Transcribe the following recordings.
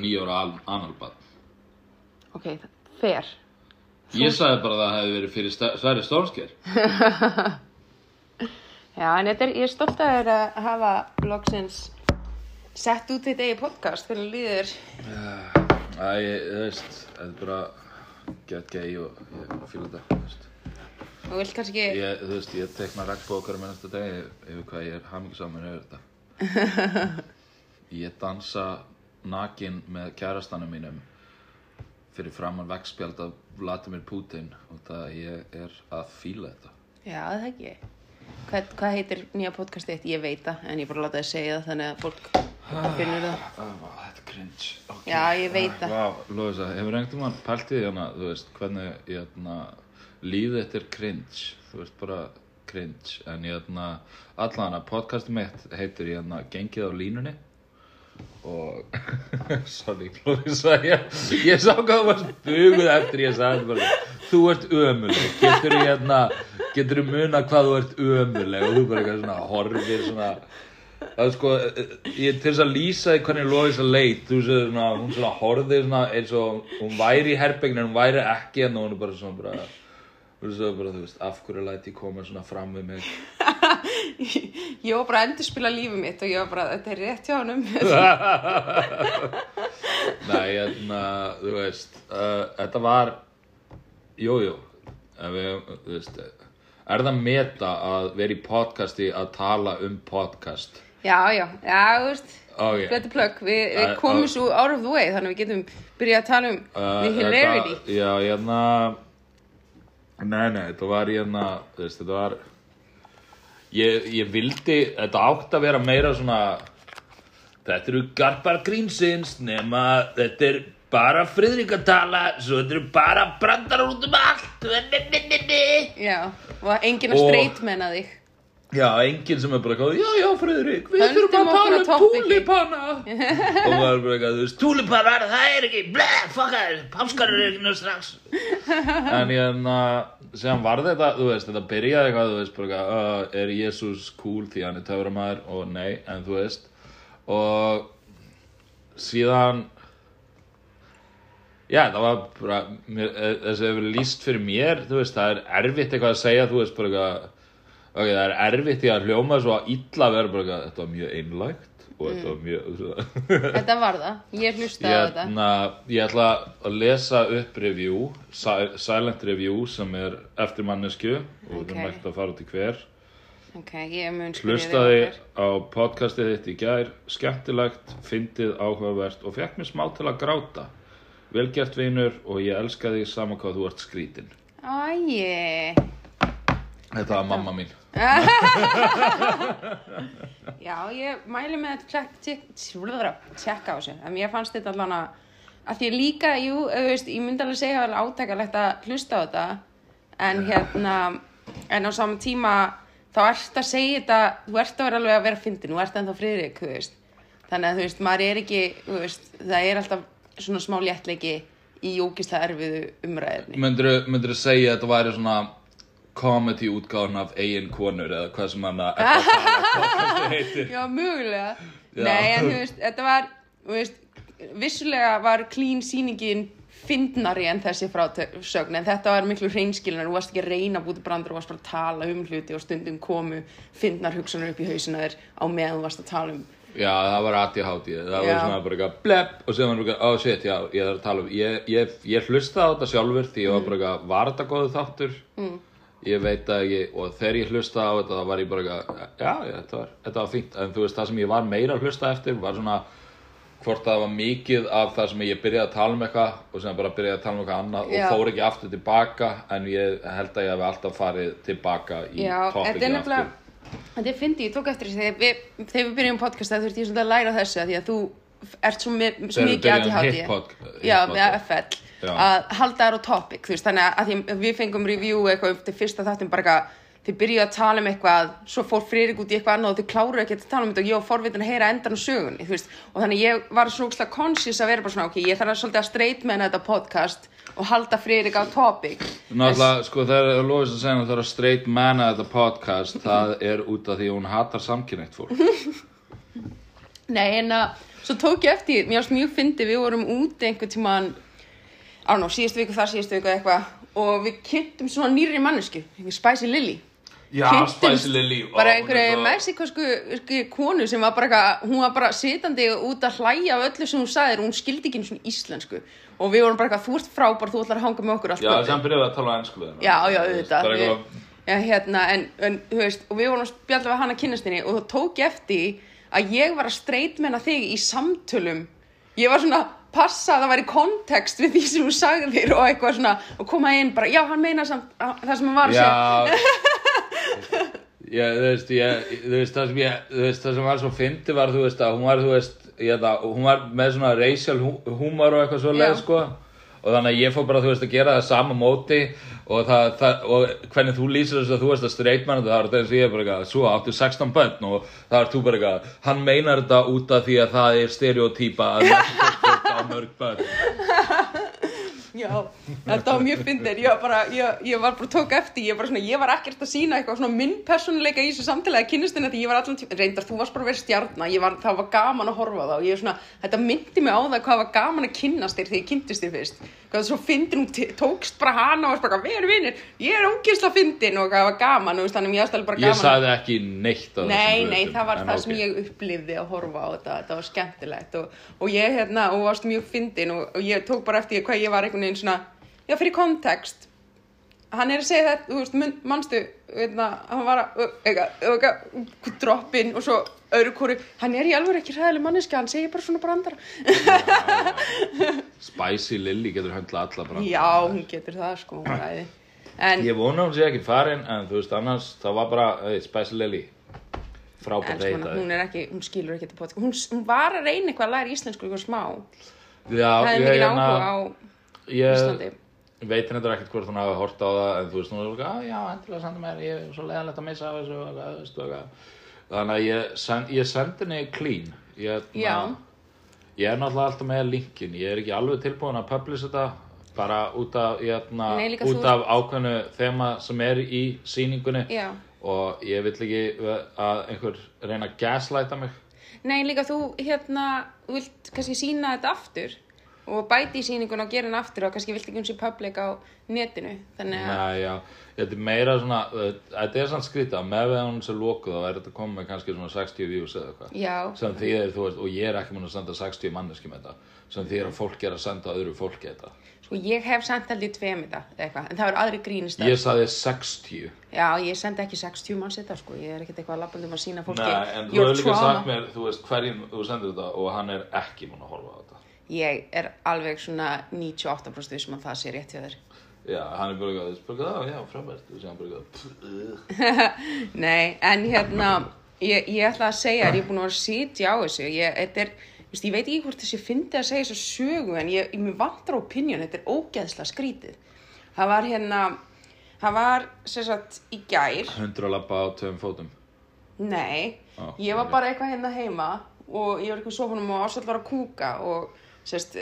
nýjóra analbad. Ok, fer. Ég sagði bara að það hefði verið fyrir Sverri Stormsker. Já, en þetta er, ég er stolt að þér að hafa loksins sett út þitt eigi podcast fyrir líður. Þetta er bara get gay og ég fíla þetta, þú vilt kannski ekki, Ég, þú veist, ég tekna regnbókar með næsta degi yfir hvað ég er hamingisamur yfir þetta. Ég dansa nakin með kærastanum mínum fyrir framann veggspjald af Vladimir Putin og það ég er að fíla þetta. já, það ekki. Hvað, hvað heitir nýja podcastið þitt? Ég veit það, en ég bara láta það segja það þannig að fólk finnur það. Ah, vá, þetta er cringe. Okay. Já, ég veit það. Vá, Lóisa, hefur einhvern veginn pælt í því hana, þú veist, hvernig, hérna, lífið þetta er cringe, þú veist, bara cringe, en ég, hérna, allan hana, podcastið mitt heitir, hérna, Gengið á línunni og, sorry, Lóisa, ég, sá hvað þú varst buguð eftir ég sagði bara, þú ert ömuleg, getur þú, hérna, getur þú muna hvað þú ert ömuleg og þú bara eitthvað svona horfir svona, það er sko, ég til þess að lýsa því hvernig Lóisa leit, þú veist, svona, hún svona horfði svona eins og hún væri í herbyggin en hún væri ekki en hún er bara svona bara, þú veist, bara, þú veist, af hverju læti ég koma svona fram við mig. Ég var bara að endurspila lífið mitt og ég var bara, þetta er rétt hjá honum. Nei, hérna, þú veist, uh, þetta var, jú, jú, við, þú veist, er það meta að vera í podcasti að tala um podcast? já, já, já, þú veist, Ok. betur plögg. Vi, við Uh, komum uh, svo out of the way þannig að við getum byrjað að tala um Uh, hilarity. Þetta, já, hérna Nei, nei, þetta var hérna þú veist, Þetta var ég, ég vildi, þetta átt að vera meira svona Þetta eru garpar grínsins nema þetta er bara Friðrik að tala svo þetta eru bara brandar út um allt Já, og enginn að Og- streitmenna þig. Já, enginn sem er bara góð, já, já, Friðrik, við Höldum þurfum að tala um toppiki." túlipana Og það er bara eitthvað, þú veist, túlipanar, það er ekki, bleh, fuck það, páskar eru ekki nú strax. En ég en að, sem var þetta, þú veist, þetta byrjaði eitthvað, þú veist, bara eitthvað, uh, er Jésús cool því hann er töframæður og nei, en þú veist. Og síðan, já, það var bara, mér, eh, þessi hefur verið lýst fyrir mér, þú veist, það er erfitt eitthvað að segja, þú veist, bara eitthvað Ok, það er erfitt í að hljóma svo að illa eitthvað, þetta var mjög einlægt og þetta var mjög, Þetta var það, ég hlustaði á þetta. ég ætla að lesa upp review, si- silent review sem er eftir mannesku og Ok. það er mægt að fara í hver. Ok, ég mun spyrja þig Hlustaði á podcastið þitt í gær, skemmtilegt, fyndið, áhugavert og fekk mér smá til að gráta. Velgert vinur og ég elska þig sama hvað þú ert skrítin. Æi, Þetta var mamma mín. já, ég mæli með að tjekk- tjekk- tjekka á þessu. En mér fannst þetta allan að, því líka, jú, þú veist, ég myndi alveg segja að það er átakalegt að hlusta á þetta. En hérna, en á saman tíma, þá ert að segja þetta, þú ert að vera alveg að vera fyndin, þú ert ennþá friðrik, þú veist. Þannig að þú veist, maður er ekki, þú veist, það er alltaf svona smá léttleiki í ógislega erfiðu umræðinni. Myndirðu myndirðu segja að þetta væri svona comedy útgáðan af eigin konur eða hvað sem hann að podcasti heitir Já, mögulega. Já. Nei, en þú veist, þetta var, veist, vissulega var clean sýningin fyndnari en þessi frásögn, en þetta var miklu hreinskilin, þú varst ekki að reyna að búti brandur, þú varst bara að tala um hluti og stundum komu fyndnar hugsanar upp í hausina þér á meðan þú varst að tala um. Já, það var ADHD, það var Já. svona bara eitthvað blepp og sem var bara, oh shit, já, ég þarf að tala um ég, ég, ég hlusta á þetta sjálfur því ég var bara eitthvað, var þetta góðu þáttur? Mm. Ég veit það ekki og þegar ég hlusta á þetta þá var ég bara eitthvað, já, þetta var, þetta var fínt. En þú veist, það sem ég var meira að hlusta eftir var svona hvort það var mikið af það sem ég byrjaði að tala um eitthvað og sem bara byrjaði að tala um eitthvað annað Já. og fór ekki aftur tilbaka en ég held að ég hef alltaf farið tilbaka í er nefnilega, þetta er fyndi, ég tók eftir þessi, þegar við, þegar við byrjum podcast, það þurfti ég svolítið að læra þessu, af því að þú ert svo, svo mikið ADHD. hip-hop- Já, með FL, Já. að halda þær á topic, veist, þannig að, því, við fengum review eitthvað til fyrsta þáttum bara eitthvað, þið byrjuðu að tala um eitthvað, svo fór Friðrik út í eitthvað annað og þið kláruðu ekki að tala um þetta og ég var forvitin að heyra endan á sögunni, veist, og þannig ég var svo úkslega conscious að vera bara svona, ok, ég þarf að svolítið að straight með þetta podcast og halda Friðrik á topic. Náttúrulega, sko, þegar Lóis að segja að það er að straight manna þetta podcast, það er út af því hún hatar samkynætt fólk. Nei, en að, svo tók ég eftir, mér varst mjög fyndi við vorum úti einhvern tímann á ná, síðustu viku þar, síðustu viku eitthvað og við kynntum svona nýri mannesku Spicy Lily Já, Spicy Lily bara er einhverju mexikosku sko, konu sem var bara eitthvað, hún var bara sitandi út að hlæja af öllu sem hún sagðir hún skildi ekki einu svona íslensku og við vorum bara eitthvað, þú ert frábær, þú ætlar að hanga með okkur Já, kvöldið. sem byrjaði að tala ennsku við. Já, já, Þú auðvitað. já, hérna, en, en, þú veist, og við vorum spjalla við hana kynnastinni og þá tók eftir að ég var að streitmenna þig í samtölum. Ég var svona, passa að það væri kontekst við því sem þú sagðir og eitthvað svona, og koma inn bara, já, hann meina samt að- það sem hann var að segja. Já þú veist, ég, þú veist, það sem ég, þú veist, það sem var svo fyndi var, þú veist, að hún var, þú veist, ég það, hún var með svona racial húmor og eitthvað svo leið, Já. sko, og þannig að ég fór bara, þú veist, að gera það sama móti og það, það og hvernig þú lýsir þess að þú veist að straight man það þetta eins og ég er bara eitthvað, svo áttu 16 börn og það er þú bara eitthvað, hann meinar þetta út af því að það er stereotýpa að mörg börn. Já, þetta var mjög fyndir, ég var bara, ég, ég var bara tók eftir, ég var svona, ég var ekkert að sína eitthvað svona minn persónuleika í þessu kynnustina því ég var allan tíma, reyndar þú varst bara stjarna, ég var, það var gaman að horfa á það og ég er svona, þetta myndi mig á það hvað var gaman að kynnast þér þegar ég kynntist þér fyrst, hvað svo fyndin, hún tókst bara hana og varst bara, við erum vinnir, ég er ógisla fyndin og það var gaman, og þannig að ég aðstæði bara Ég gaman. sagði ekki neitt á þessum Nei, nei, það var það ok. sem ég upplifði að horfa á þetta, þetta var skemmtilegt og, og ég hérna, og varst mjög fyndin og, og ég tók bara eftir hvað ég var einhvern veginn svona, já, fyrir kontekst hann er að segja þetta, þú veist, manstu, veitna, hann var að, eitthvað, eitthvað, droppin og svo öðru kóru, hann er í alveg ekki hræðileg manneski, hann segir bara svona brandara. Spicy Lily getur höndla alla bara Já, hún getur það, sko. En, Ég vona hún sé ekki farin en þú veist annars það var bara hey, Spicy Lily en frábært heita hún er ekki, hún skilur ekki þetta podcast. Hún, hún var að reyna eitthvað að læra íslensku eitthvað smá. Já, Það er mikil hérna- áhuga á ég Íslandi. Veit henni ekkert hvort hún hafi hort á það en þú veist hún er líka, "Ah, já, endilega senda mér ég er svo leiðanlegt að missa af þessu eitthvað, þú veist, og eitthvað. þannig að ég, send, ég sendi henni clean ég, Já. ég er náttúrulega alltaf með linkin ég er ekki alveg tilbúin að publish þetta bara út af, hérna, Nei, líka út þú- af ákveðnu þema sem er í sýningunni Já. og ég vill ekki að einhver reyna að gaslighta mig Nei, líka þú hérna vilt kannski sína þetta aftur og bæti í sýningun og gera hann aftur og kannski vilt ekki hún sé public á netinu þannig að, Nei, já, þetta er meira svona þetta er svona skrítið, með við hún sem lokuð þá er þetta komið með kannski svona 60 views eða eitthvað. Já, sem því er, þú veist, og ég er ekki mun að senda 60 manneski með þetta. Sem því er að fólk er að senda öðru fólki þetta. Sko ég hef sendt held í tveim þetta eitthvað, en það eru aðri grínist ég saði 60 Já, ég sendi ekki 60 manns þetta sko, ég er ekkert eitthvað að labbandum að sína fólki. Nei, en þú hefur líka sagt mér, þú veist, hverjum þú sendir þetta og hann er ekki mun að horfa á þetta Ég er alveg svona 98% vissum að það sé rétt hjá þér. Já, hann er bara eitthvað, bara eitthvað, já, frábært. Og sér hann bara eitthvað Nei, en hérna ég, ég ætla að segja þér, ég er búin að vera að sitja á þessu. Ég, er, veist, ég veit ekki hvort þessi fyndi að segja þessu sögu en ég, ég vantar opinion, þetta er ógeðslega skrítið. Það var hérna það var sem sagt í gær. Hundur að labba á tveim fótum. Nei, Ó, ég var bara eitthvað hérna heima og ég var eitthvað sofunum og ásall var að kúka og sérst,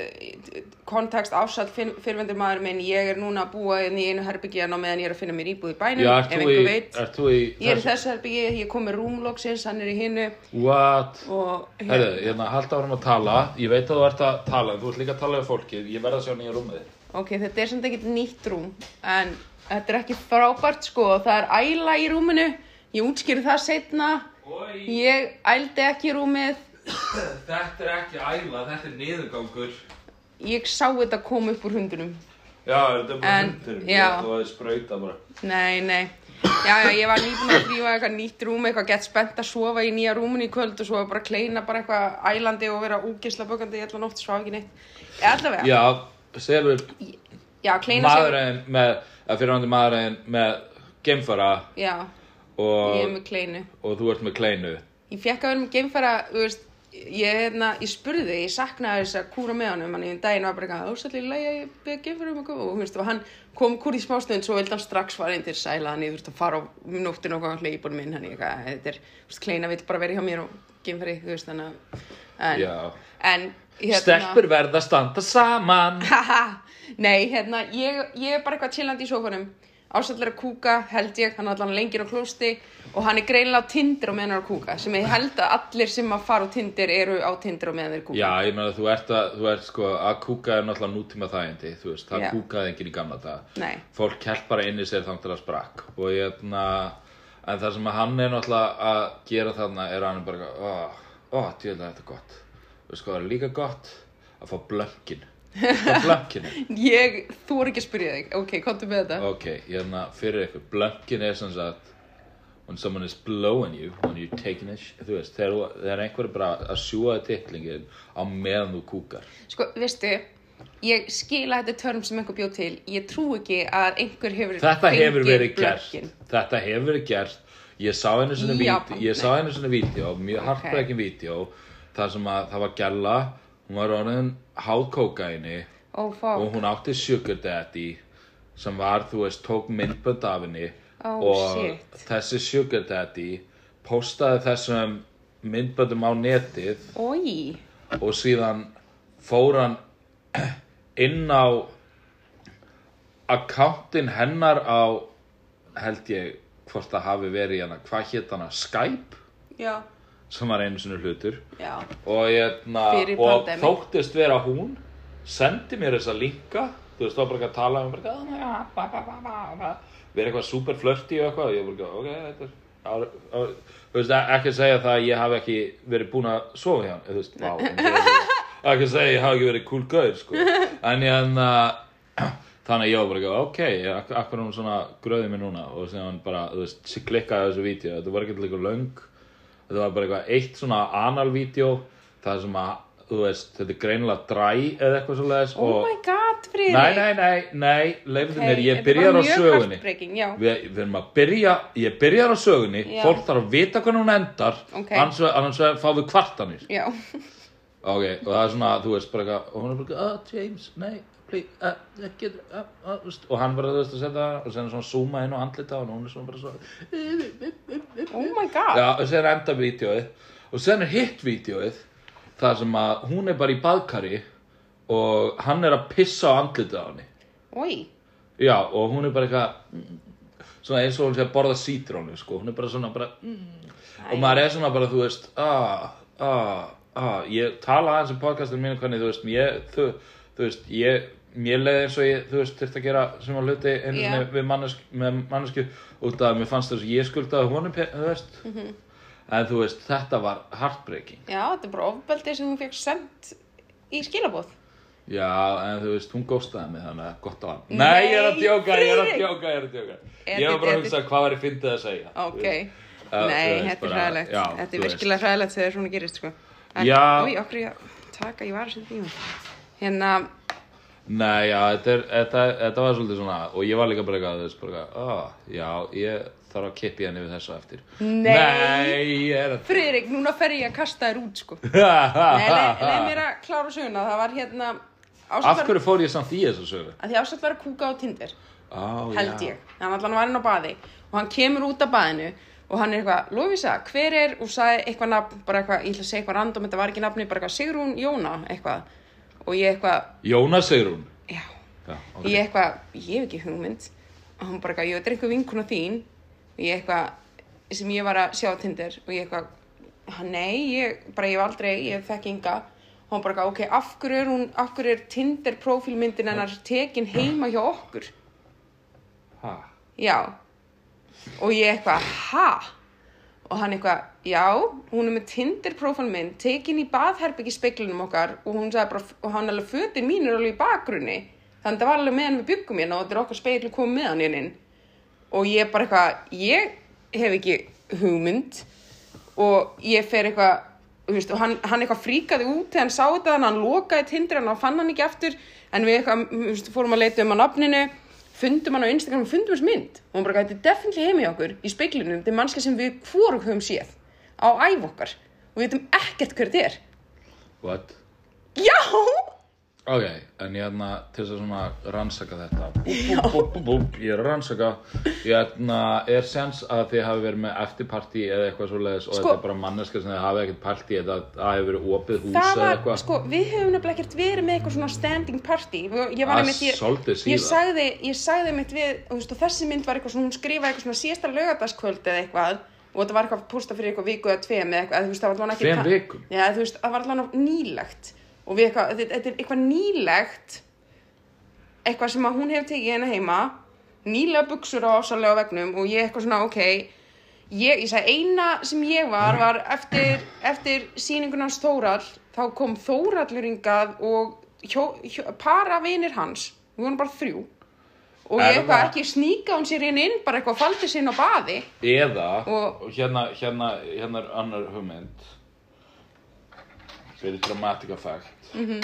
kontekst ásall fyrrvendur maður minn, ég er núna að búa inn í einu herbyggjan á meðan ég er að finna mér íbúð í bænum Já, ef einhver veit. í Ég er í þessu herbyggi, ég kom með rúmlóksins, hann er í hinnu What? og Herðu, hérna, halda árum að tala. Ég veit að þú ert að tala, en þú ert líka að tala við fólkið. Ég verð að sjá nýja rúmið ok, þetta er samt ekkert nýtt rúm en þetta er ekki frábært sko. Það er æla í rúminu. Ég útskýri það setna ég ældi ekki rúmið þetta er ekki æla, þetta er niðurgangur ég sá þetta koma upp úr hundunum Já, þetta er bara En, hundur já. Þú hefði sprauta bara nei, nei Já, já, ég var nýbúin að þrýfa eitthvað nýtt rúm, eitthvað gett spennt að sofa í nýja rúminu í kvöld og svo bara kleina bara eitthvað ælandi og vera úgisla bökandi í allan nótt, svaf ekki neitt. Ég ætla að Já, Selur, Já, kleina sig. maðurinn með að fyrirhandi maðurinn með geimfara Já, ég er og, með kleinu. og þú ert með kleinu Ég fekk að vera með geimfæra, þú veist, ég, hérna, ég spurði, ég saknaði þess að kúra með honum, hann í daginn var bara eitthvað, ásætli, lægja, ég beða geimfæra um að koma, og þú veist, og hann kom kúr í smástund, svo vildi hann strax fara inn til sæla, hann ég þurfti að fara á nóttinu og hvað hleypur minn, hann ég eitthvað, þetta er, þú veist, kleina vill bara vera hjá mér og geimfæri, þú veist, þannig að, en, en, hérna, stelpur verða standa saman. Nei, hérna, ég, ég er bara eitthvað chillandi í sófanum Ásallar að kúka, held ég, hann er allan lengir á klósti og hann er greinilega á Tinder á meðan hann er að kúka sem ég held að allir sem að fara á Tinder eru á Tinder á meðan þeir kúka Já, ég meina þú ert að, þú ert sko, að kúka er náttúrulega nútíma þægindi, þú veist, það Já. kúkaði enginn í gamla dag. Nei, Fólk held bara inn í sér þangt að sprakk og ég, na, en það sem að hann er náttúrulega að gera þarna er að hann er bara, ó, ó, djöðlega þetta er gott. Þú veist hvað er líka gott? Að fá blönkin. Fá blönkinu. ég, þú er ekki að spyrja þig. Ok, komdu með þetta. Ok, hérna fyrir ykkur, blönkin er sem sagt when someone is blowing you when you're taking a sh- þú veist, þegar, þegar einhver er bara að sjúa tittlingin á meðan þú kúkar. Sko, veistu, ég skila þetta törm sem einhver bjóð til. Ég trú ekki að einhver hefur Þetta hefur verið blökkin. gert Þetta hefur verið gert. Ég sá einu svona vídeo mjög Ok. heartbreaking vídeo þar sem að það var gælla hún var orðin háð kókaini Ó, og hún átti sugar daddy sem var, þú veist, tók myndbönd af henni Ó, og shit. þessi sugar daddy postaði þessum myndböndum á netið Ói, og síðan fór hann inn á akkántin hennar á held ég hvort það hafi verið hérna, hvað hétt hana? Skype? Já, sem var einu sinni hlutur. Já. Og, hérna, Fyrir og þóttist vera hún sendi mér þessa linka þú veist, þá bara ekki að tala um bara, "Oh my God, ba, ba, ba, ba, ba." vera eitthvað super flirty og eitthvað og ég bara, ok, þetta er á, á, þú veist, ekki að segja það að ég hafi ekki verið búin að sofa hjá hann þú veist, en er ekki að segja að ég hafi ekki verið cool gaur, sko. En ég hann þannig að ég var bara, ekki, ok, ak akkur er hún svona gröðið mér núna? Og sem hann bara, þú veist, klikkaði á þessu vídeo. Þetta var ekki eitthvað löng þetta var bara eitthvað eitt svona analvídeó það sem að, þú veist, þetta er greinilega dræ eða eitthvað svo leiðis Oh my god, Friðrik. Nei, nei, nei, nei, leifðu Ok, mér, ég byrjar á sögunni. við, erum að byrja, ég byrjar á sögunni Já. fólk þarf að vita hvernig hún endar Ok. annars, annars fá við kvartanir. Já, ok, og það er svona, þú veist, bara eitthvað og hún er bara, eitthvað, oh, James, nei please, uh, getur, uh, uh, og hann bara, þú veist, að setja og sen svona zooma inn og andlita og hún er svona bara svona oh my god. Já, og sen er enda vídeoið og sen er hitt vídeoið þar sem að hún er bara í baðkari og hann er að pissa á andlitið á henni. Ói, Já, og hún er bara eitthvað svona eins og hún sé að borða sítrónu sko, hún er bara svona bara mm, og maður er svona bara, þú veist ah, ah, ah, ég tala aðeins um podcastinu mínu hvernig, þú veist, ég þú, þú veist, ég mér leiði eins og ég, þú veist, þurfti að gera sem að hluti einu yeah. með mannesku út af að mér fannst þess að ég skuldaði honum, þú veist. Mhm. en þú veist, þetta var heartbreaking. Já, þetta er bara ofbeldi sem hún fekk sendt í skilabóð Já, en þú veist, hún góstaði mig þannig að gott á hann. Nei, ég er að Nei, djóka, ég er að djóka, ég er að djóka. Ég var bara að hugsa hvað var ég fyndið að segja? Ok, þú nei, þetta er hræðilegt. Þetta þú er virkilega hræðilegt þegar svona gerist sko. en, Já. Ói, okkur ég taka, ég var að setja í hún Hérna, Nei, já, þetta, er, þetta, þetta var svolítið svona Og ég var líka bara eitthvað, þú veist, bara eitthvað oh, Já, ég þarf að kippi henni við þessu eftir Nei. Nei, ég er að Friðrik, núna fer ég að kasta þér út sko. Nei, leið leið mér að klára söguna Það var hérna Af hverju fór ég samt í þessu sögu? að því ástætt var að kúka á Tinder Á, held já. ég, hann allan var inn á baði og hann kemur út af baðinu og hann er eitthvað, Lófísa, hver er og sagði eitthvað nafn, bara eitthvað, ég ætla að segja eitthvað random þetta var ekki nafni, bara eitthvað Sigrún Jóna eitthvað, og ég eitthvað Jónas Sigrún já, Já, ok. Ég eitthvað, ég hef ekki hugmynd. Og hann bara eitthvað, ég veit eitthvað vinkuna þín. Og ég eitthvað, sem ég var að sjá á Tinder. Og ég eitthvað hann, nei, ég, bara ég hef aldrei, ég þekki enga. Og hann bara eitthvað, ok, af hverju er hún af hverju er Tinder profílmyndin hennar tekin heima hjá okkur? Ha, já. Og ég eitthvað, ha? og hann eitthvað, já hún er með Tinder profilmynd tekin í baðherbyggi speklunum okkar og hún sagði bara, og hann alveg fötin mín er alveg í bakgrunni. Þannig að það var alveg meðan við byggum hérna og þetta er okkar speglu komið með hann inn og ég bara eitthvað, ég hef ekki hugmynd og ég fer eitthvað og hann, hann eitthvað fríkaði út þegar hann sá þetta þannig að hann lokaði Tinder hann og fann hann ekki aftur. En við eitthvað, fórum að leita um á nafninu fundum hann á Instagram, fundum hans mynd. Og hann bara, þetta er definitely heimi okkur í speklunum, þetta er mannska sem við hvorug höfum séð á æf okkar. Og við veitum ekkert hver þetta er. What? já, Ok, en ég hérna til þess að svona rannsaka þetta. Bú, bú, bú, bú, bú, Ég er að rannsaka. Ég hérna er sens að þið hafi verið með eftirparti eða eitthvað svo leiðis og Sko- þetta er bara manneska sem þið hafi ekkert partí eða það hefur verið opið hús það eða var, eitthvað. sko, við höfum nefnilega ekkert verið með eitthvað svona standing party. Ég var Það er einmitt, ég, svolítið ég síðan. sagði, ég sagði mitt við, þú veist, og þessi mynd var eitthvað svona, hún skrifaði eitthvað svona síðasta lögadagskvöld eða eitthvað og þetta var eitthvað posta fyrir eitthvað viku eða tveim eða eitthvað, þú veist, það var allan ekki Tveim vikum? Já, þú veist, það var allan nýlegt og við eitthvað, þetta er eitthvað nýlegt eitthvað sem að hún hefur tekið hérna heima nýlega buksur á ásalega vegnum og ég eitthvað svona, ok ég, ég sagði, eina sem ég var var eftir, eftir sýningunars Þórall, þá kom Þórallur hingað og hjó, hjó, para vinir hans, við vorum bara þrjú og ég eitthvað ekki sníka hún sér inn inn, bara eitthvað faldi sér inn á baði. Eða, Og- hérna, hérna, hérna er annar hugmynd. Fyrir dramatic effect. Mhm.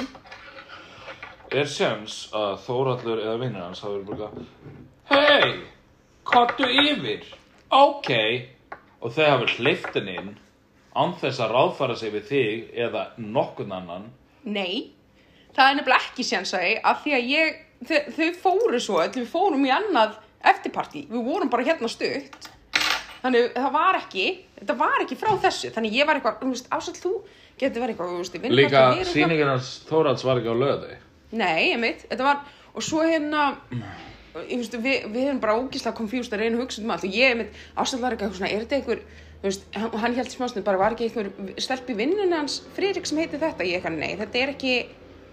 Er sens að Þórallur eða vinnur hans hafi verið bara Hei, kottu yfir. Ok. Og hafi hleyft henni inn án þess að ráðfara sig við þig eða nokkurn annan. Nei, það er nefnilega ekki sénsæði af því að ég, þau, þau fóru svo öll, við fórum í annað eftirparti, við vorum bara hérna stutt. Þannig það var ekki þetta var ekki frá þessu, þannig ég var eitthvað ásall þú getur verið eitthvað veist, Líka hans Þóralds var ekki á löði Nei, ég mitt, þetta var og svo hérna veist, við, við erum bara ógíslega confused að reyna hugsa um allt. Og ég, mitt, ásall var eitthvað svona, er þetta einhver veist, hann, held smásnum bara, var ekki einhver stelp í vinnunni hans, Friðrik sem heitir þetta? Ég eitthvað, nei, þetta er ekki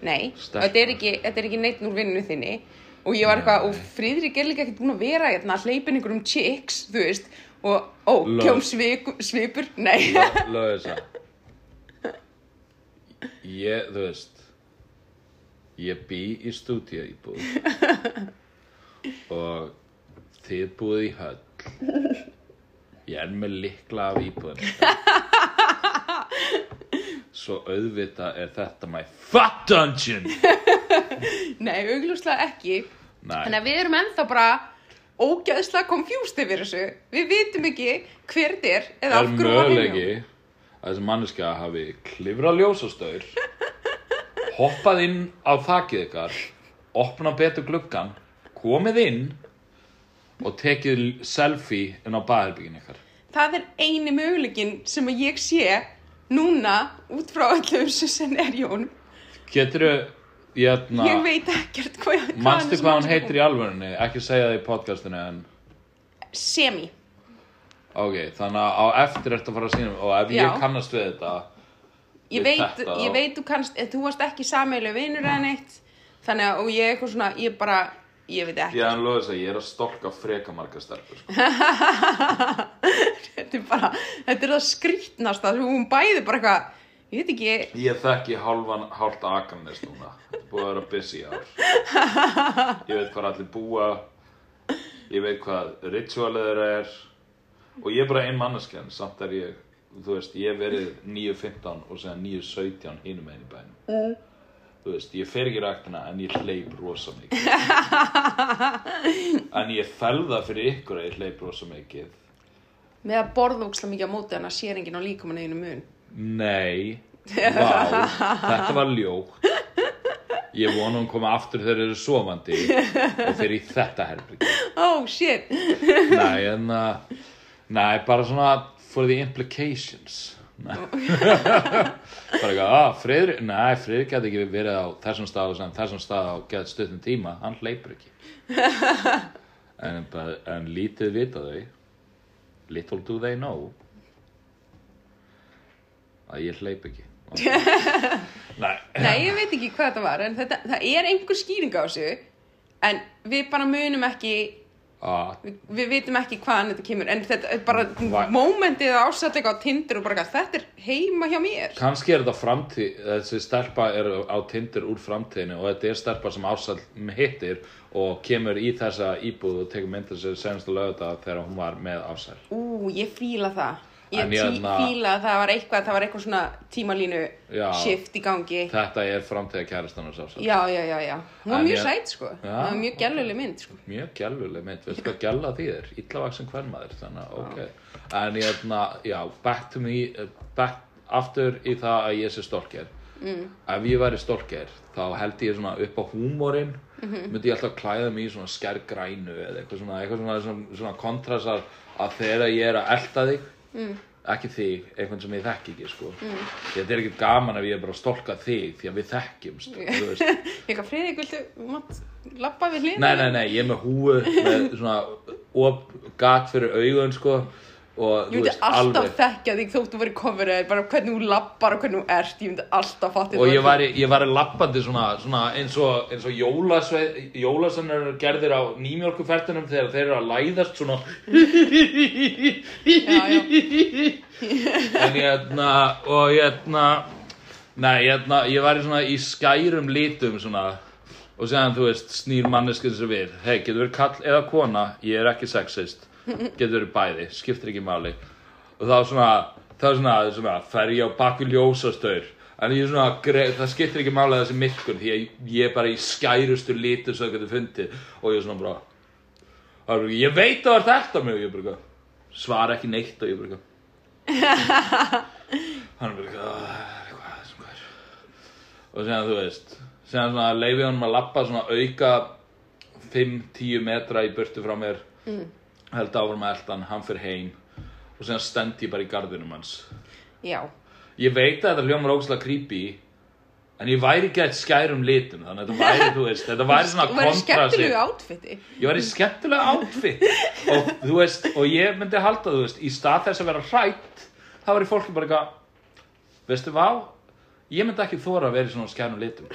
nei, þetta er ekki, þetta er ekki neitt úr vinnunni þinni. Og ég var eitthvað, og Friðrik er líka ekkert búin að vera hérna, hleypin einhverjum chicks, þú veist. Og, ó, kjóm svipur, nei, Lögisa Ég, þú veist Ég bý í stúdíu íbúð og þið búið í höll. Ég er með likla af íbúðin Svo auðvitað er þetta my fuck dungeon nei, augljóslega ekki Nei, Þannig að við erum ennþá bara ógæðslega confused yfir þessu. Við vitum ekki hver þetta er eða er af hverju var möguleiki heimjá. að þessi manneskja hafi klifrað ljósastaur hoppað inn á þakið ykkar opnað betur gluggan komið inn og tekið selfie inn á baðherbyggin ykkar Það er eini möguleikin sem ég sé núna út frá öllum þessu scenarjón. geturðu hérna, Ég veit ekkert hvað, hvað manstu hvað hann heitir í alvörunni ekki segja það í podcastinu en Semi. ok, þannig að á eftir ertu að fara að sína og ef Já. ég kannast við þetta Ég Við veit, þetta ég veit þú kannst, eh, þú varst ekki sameilu vinur eða neitt. Þannig að, og ég eitthvað svona, ég bara, ég veit ekki. ég að ég er að stolka freka marga stelpur sko. Þetta er bara, þetta er það skrýtnasta, þú hún bæði bara eitthvað, ég veit ekki, Ég þekki hálfan, hálft Akranes núna. Þetta er búið að vera busy ár. Ég veit hvað allir búa. Ég veit hvað ritualið er. Og ég er bara ein manneskjan, samt er ég, þú veist, ég verið 9.15 og segja 9.17 hinum einu bænum. Þú veist, ég fer ekki ræktina en ég hleyp rosa mikið. en ég felða fyrir ykkur að ég hleyp rosa mikið. með að borða ókslega mikið á móti hann að sér enginn á líkamann einu mun. Nei, vá, þetta var ljótt. Ég vona hún koma aftur þegar þeir eru sofandi og þeir í þetta herbyggi. Oh shit, Nei, en að, nei, bara svona for the implications. Bara eitthvað, að, Friðrik, nei, Friðrik geti ekki verið á þessum stað og þessum stað á gett stuttum tíma, hann hleypur ekki. en, en lítið vita þau, little do they know, að ég hleyp ekki. nei, nei ég veit ekki hvað þetta var en þetta, það er einhver skýring á þessu en við bara munum ekki að við, við vitum ekki hvaðan þetta kemur en þetta er bara Va- mómentið að ásætta eitthvað á Tinder og bara þetta er heima hjá mér. Kannski er þetta framtíð, þessi stelpa er á Tinder úr framtíðinu og þetta er stelpa sem ásall hittir og kemur í þessa íbúð og tekur myndir sér senast að lögða þegar hún var með ásall. ú, ég fíla það ég hérna- fíla að það var eitthvað það var eitthvað svona tímalínu Já. shift í gangi Þetta er framtíða kærastan já, já, já, já, hún var mjög ég- sæt sko það var mjög gæluleg mynd sko Mjög gæluleg mynd, veistu hvað gæla þýðir? Illavaksin hvernmaður, þannig að ok. En ég, na, já, back to me, back aftur í það að ég sé stolker. mm. ef ég væri stolker þá held ég svona upp á húmórin Mhm. myndi ég alltaf klæða mig í svona skærgrænu eða eitthvað svona, eitthvað svona, svona, svona kontrastar að þegar ég er að elta þig Mm. ekki þig, einhvern sem ég þekki ekki sko. mm. þetta er ekkert gaman ef ég er bara að stolka þig því að við þekkjumst eitthvað, Friðrik, viltu mátt labba við hlýðin? Nei, nei, nei, ég er með húu með svona op, gat fyrir augun sko og Ég myndi veist alltaf þekkja þig þótt þú verið coverið, bara hvernig þú labbar og hvernig þú ert, ég myndi alltaf fatta og ég var, ég var lappandi svona, svona eins og, og jólasve, jólasveinar gerðir á nýmjólkuferðunum þegar þeir eru að læðast svona. En hérna og hérna nei, hérna, ég var svona í skærum litum svona. Og séðan þú veist, snýr manneskið sem við. Hei, getur verið kall eða kona? Ég er ekki sexist, getur verið bæði skiptir ekki máli. Og þá svona, þá svona, svona fer ég á baku ljósastaur. En ég er svona, það skiptir ekki máli þessi myrkun því að ég er bara í skærustu litur sem það getur fundið. Og ég er svona bara það er ég veit að það er þetta og ég er bara, svara ekki neitt og ég er bara hann er bara eitthvað, "Ah, sem hvað er og séðan þú veist séðan svona leifi honum að lappa svona auka 5-10 metra í burtu frá mér. Mm. Held áfram að eldan, hann fyrir heim og séðan stend ég bara í gardinum hans. Já, ég veit að þetta hljómar ógæslega creepy en ég væri ekki eitt skærum litum þannig að þetta væri, þú veist, þetta væri svona þú verið kontrasti skemmtilegu átfitti. ég var í skemmtilega outfit og þú veist, og ég myndi halda þú veist, í stað þess að vera hrætt þá var í fólki bara eitthvað veistu hvað, ég myndi ekki þóra að vera í svona skænum litum.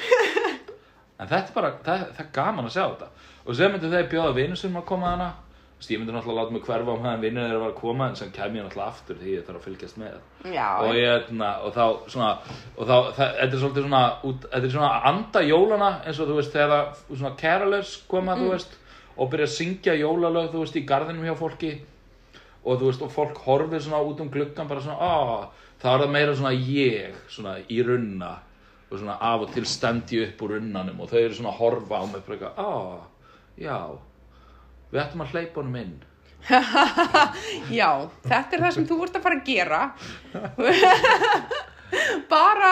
En þetta er bara, það, það er gaman að sjá þetta. Og sem myndi þeir bjóða vinnu sem að koma hana Veist, ég myndi náttúrulega láta mig hverfa á meðan vinnur þeirra var að koma en sem kem ég náttúrulega aftur því ég þarf að fylgjast með. Já, og ég, hérna, og þá svona og þá, þetta er svolítið svona þetta er svona anda jólana eins og þú veist þegar svona carolers koma þú veist og byrja að syngja jólalög þú veist í garðinum hjá fólki. Og þú veist og fólk horfir svona út um gluggan bara svona á þá er það meira svona ég svona í runna. Og svona af og til stend ég upp úr runnanum og þau eru svona að horfa á mig bara á já við ættum að hleypa honum inn já, þetta er það sem þú ert að fara að gera. bara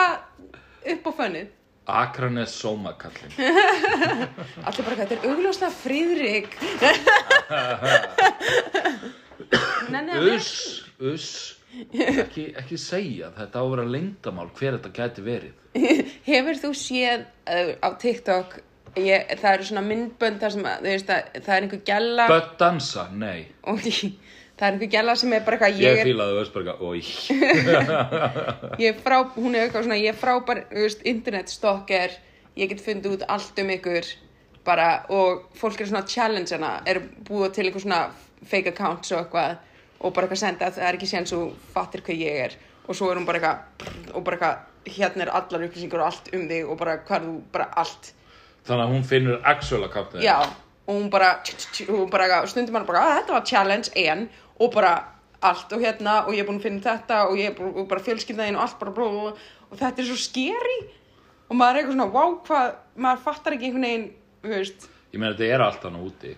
upp á fönnið. Akranes sómakallin Allir bara, þetta er augljóslega nei. Uss, uss ekki, ekki segja þetta á að vera lengdamál hver þetta gæti verið Hefur þú séð uh, á TikTok, ég, það eru svona myndbönd þar sem að, þú veist að það er einhver gælla Bött dansa, nei. Og það er einhver gælla sem er bara eitthvað, Ég ég er, fílaði eitthvað, oi. Ég er frá, hún er eitthvað svona, ég er frábær, þú veist, internetstalker, ég get fundið út allt um ykkur, bara, og fólk er svona challenge hana, er búið til eitthvað svona fake accounts og eitthvað, og bara eitthvað senda, það er ekki séns og fattir hvað ég er, og svo er hún bara eitthvað, og bara eitthvað, hérna er allar upplýsingar og allt um þig, og bara hvað þú, bara allt, Þannig að hún finnur actual accountið Já, og hún bara, og hún bara stundum hann bara, að þetta var challenge en, og bara allt og hérna, og ég er búin að finna þetta og ég er búin, og bara fjölskyldaðin og allt bara blá, blá, og þetta er svo skeri og maður er eitthvað svona, wow, hvað maður fattar ekki einhvern veginn, þú veist. Ég meina þetta er allt hann úti.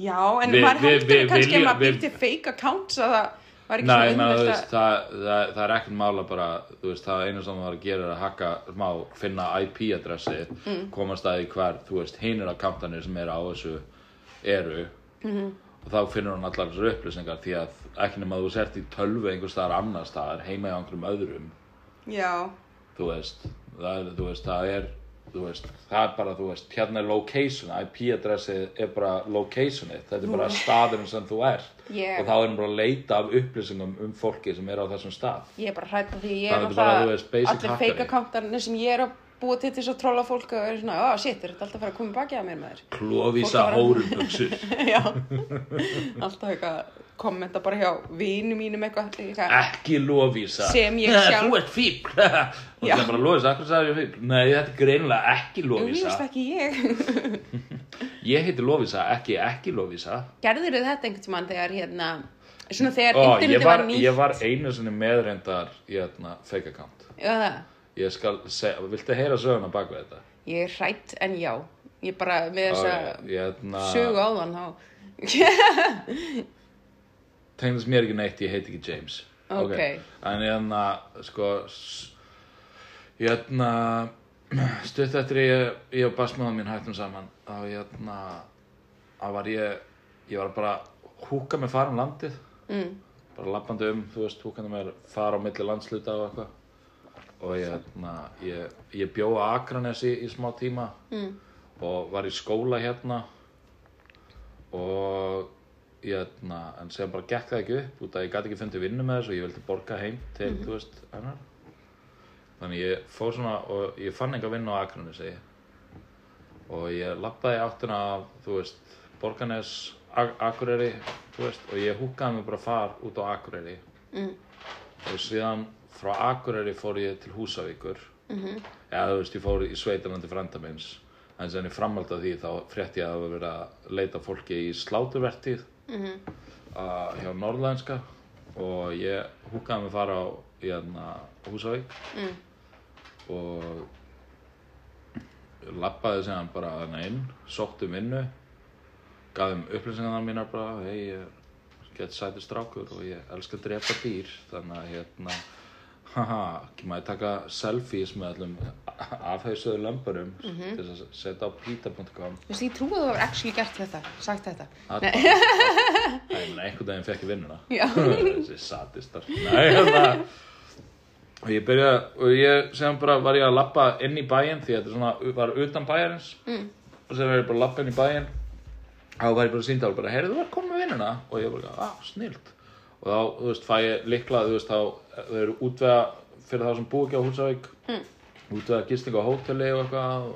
Já, en Við- maður heldur við kannski viljum- að maður við- býtti fake accounts að það Nei, meina, þú veist, það, það, það er ekkert mála bara, þú veist, það einu sem það var að gera er að hakka smá, finna IP-adressi, mm. komast að því hver, þú veist, hinir accountanir sem eru á þessu eru. -hmm. og þá finnur hann allar þessar upplýsingar því að ekki nema þú sért í tölvu einhvers staðar annars staðar, heima í einhverjum öðrum, já, þú veist, það er, þú veist, það er, þú veist, það er bara, þú veist, hérna er location, IP-adressið er bara locationið, þetta er bara staðurinn sem þú ert Ég- og þá er hann bara að leita af upplýsingum um fólki sem er á þessum stað. ég er bara hrætt því ég er er basic allir accountarnir sem ég er að búa til þess að trolla fólk og er svona, oh shit, er þetta alltaf að fara að koma baki að mér með þér Klóvísa Já, alltaf eitthvað kommenta bara hjá vinu mínum eitthvað, eitthvað. Ekki Lóvísa Sem ég sjálf- Þú ert fíbl Og það er bara Lóvísa, akkur sagði ég fíbl Nei, þetta er greinilega ekki ekki ég. Ég heiti Lóvísa, ekki ekki Lóvísa Gerður þið þetta einhvern tímann þegar hérna, svona þegar Ó, ég internetið var, var nýtt? ég var einu sinni meðrendar hérna, fake account. Ég skal segja, viltu heyra söguna bak við þetta? Ég er hrætt en já. Ég bara með þessa Ok, hérna, sögu áðan þá. Tengðast mér ekki neitt, ég heiti ekki James Ok. En hérna, sko Hérna, stutt eftir ég, ég og basmáðum mín hættum saman, þá hérna, þá var ég, ég var bara húka með farum landið, mm. bara lappandi um, þú veist, húkandi með fara á milli landsluta og eitthvað. Og ég, hérna, ég, ég bjó á Akranesi í smá tíma Mm. og var í skóla hérna og ég, hérna, en sem bara gekk það ekki upp út að ég gæti ekki fundið vinnu með þessu og ég vildi borga heim til, þú veist, hennar. Þannig ég fór svona og ég fann enga vinnu á Akranesi og ég lappaði í áttina af, þú veist, Borganes, Ak- Akureyri, þú veist, og ég húkaði mig bara far út á Akureyri Mm. og síðan frá Akureyri fór ég til Húsavíkur Mhm. eða þú veist, ég fór í Sveitarlandi frænda en sem ég framhald af því þá frétti ég að verið að leita að fólki í sláturvertíð Mhm. uh, hjá Norðlænska og ég húkaði mig fara á hérna, Húsavík Mm. og lappaði sem bara þarna inn, sótti um vinnu gaf þeim upplýsingarnar mínar bara hei, ég gett sætur strákur og ég elska að drepa dýr þannig að hérna haha, ekki maður taka selfies með allum afhauðsöðu lömburum til þess að setja á pita.com Veistu, ég trúi að þú hefur actually gert þetta, sagt þetta. Nei, einhvern veginn fekk ég vinnuna. Þessi sadistar. Nei, hérna. Og ég byrja, og ég sem bara var ég að lappa inn í bæinn Því þetta svona, var utan bæjarins. Mm. Og sem var ég bara að lappa inn í bæinn. Þá var ég bara að sýnda bara, heyrðu þú var komin með vinnuna? Og ég bara, ah, snilt. Og þá, þú veist, fæ ég líkla, þú veist, þá Þau eru útvega fyrir þá sem búi ekki á Húsavík Mm. Útvega gisting á hóteli og eitthvað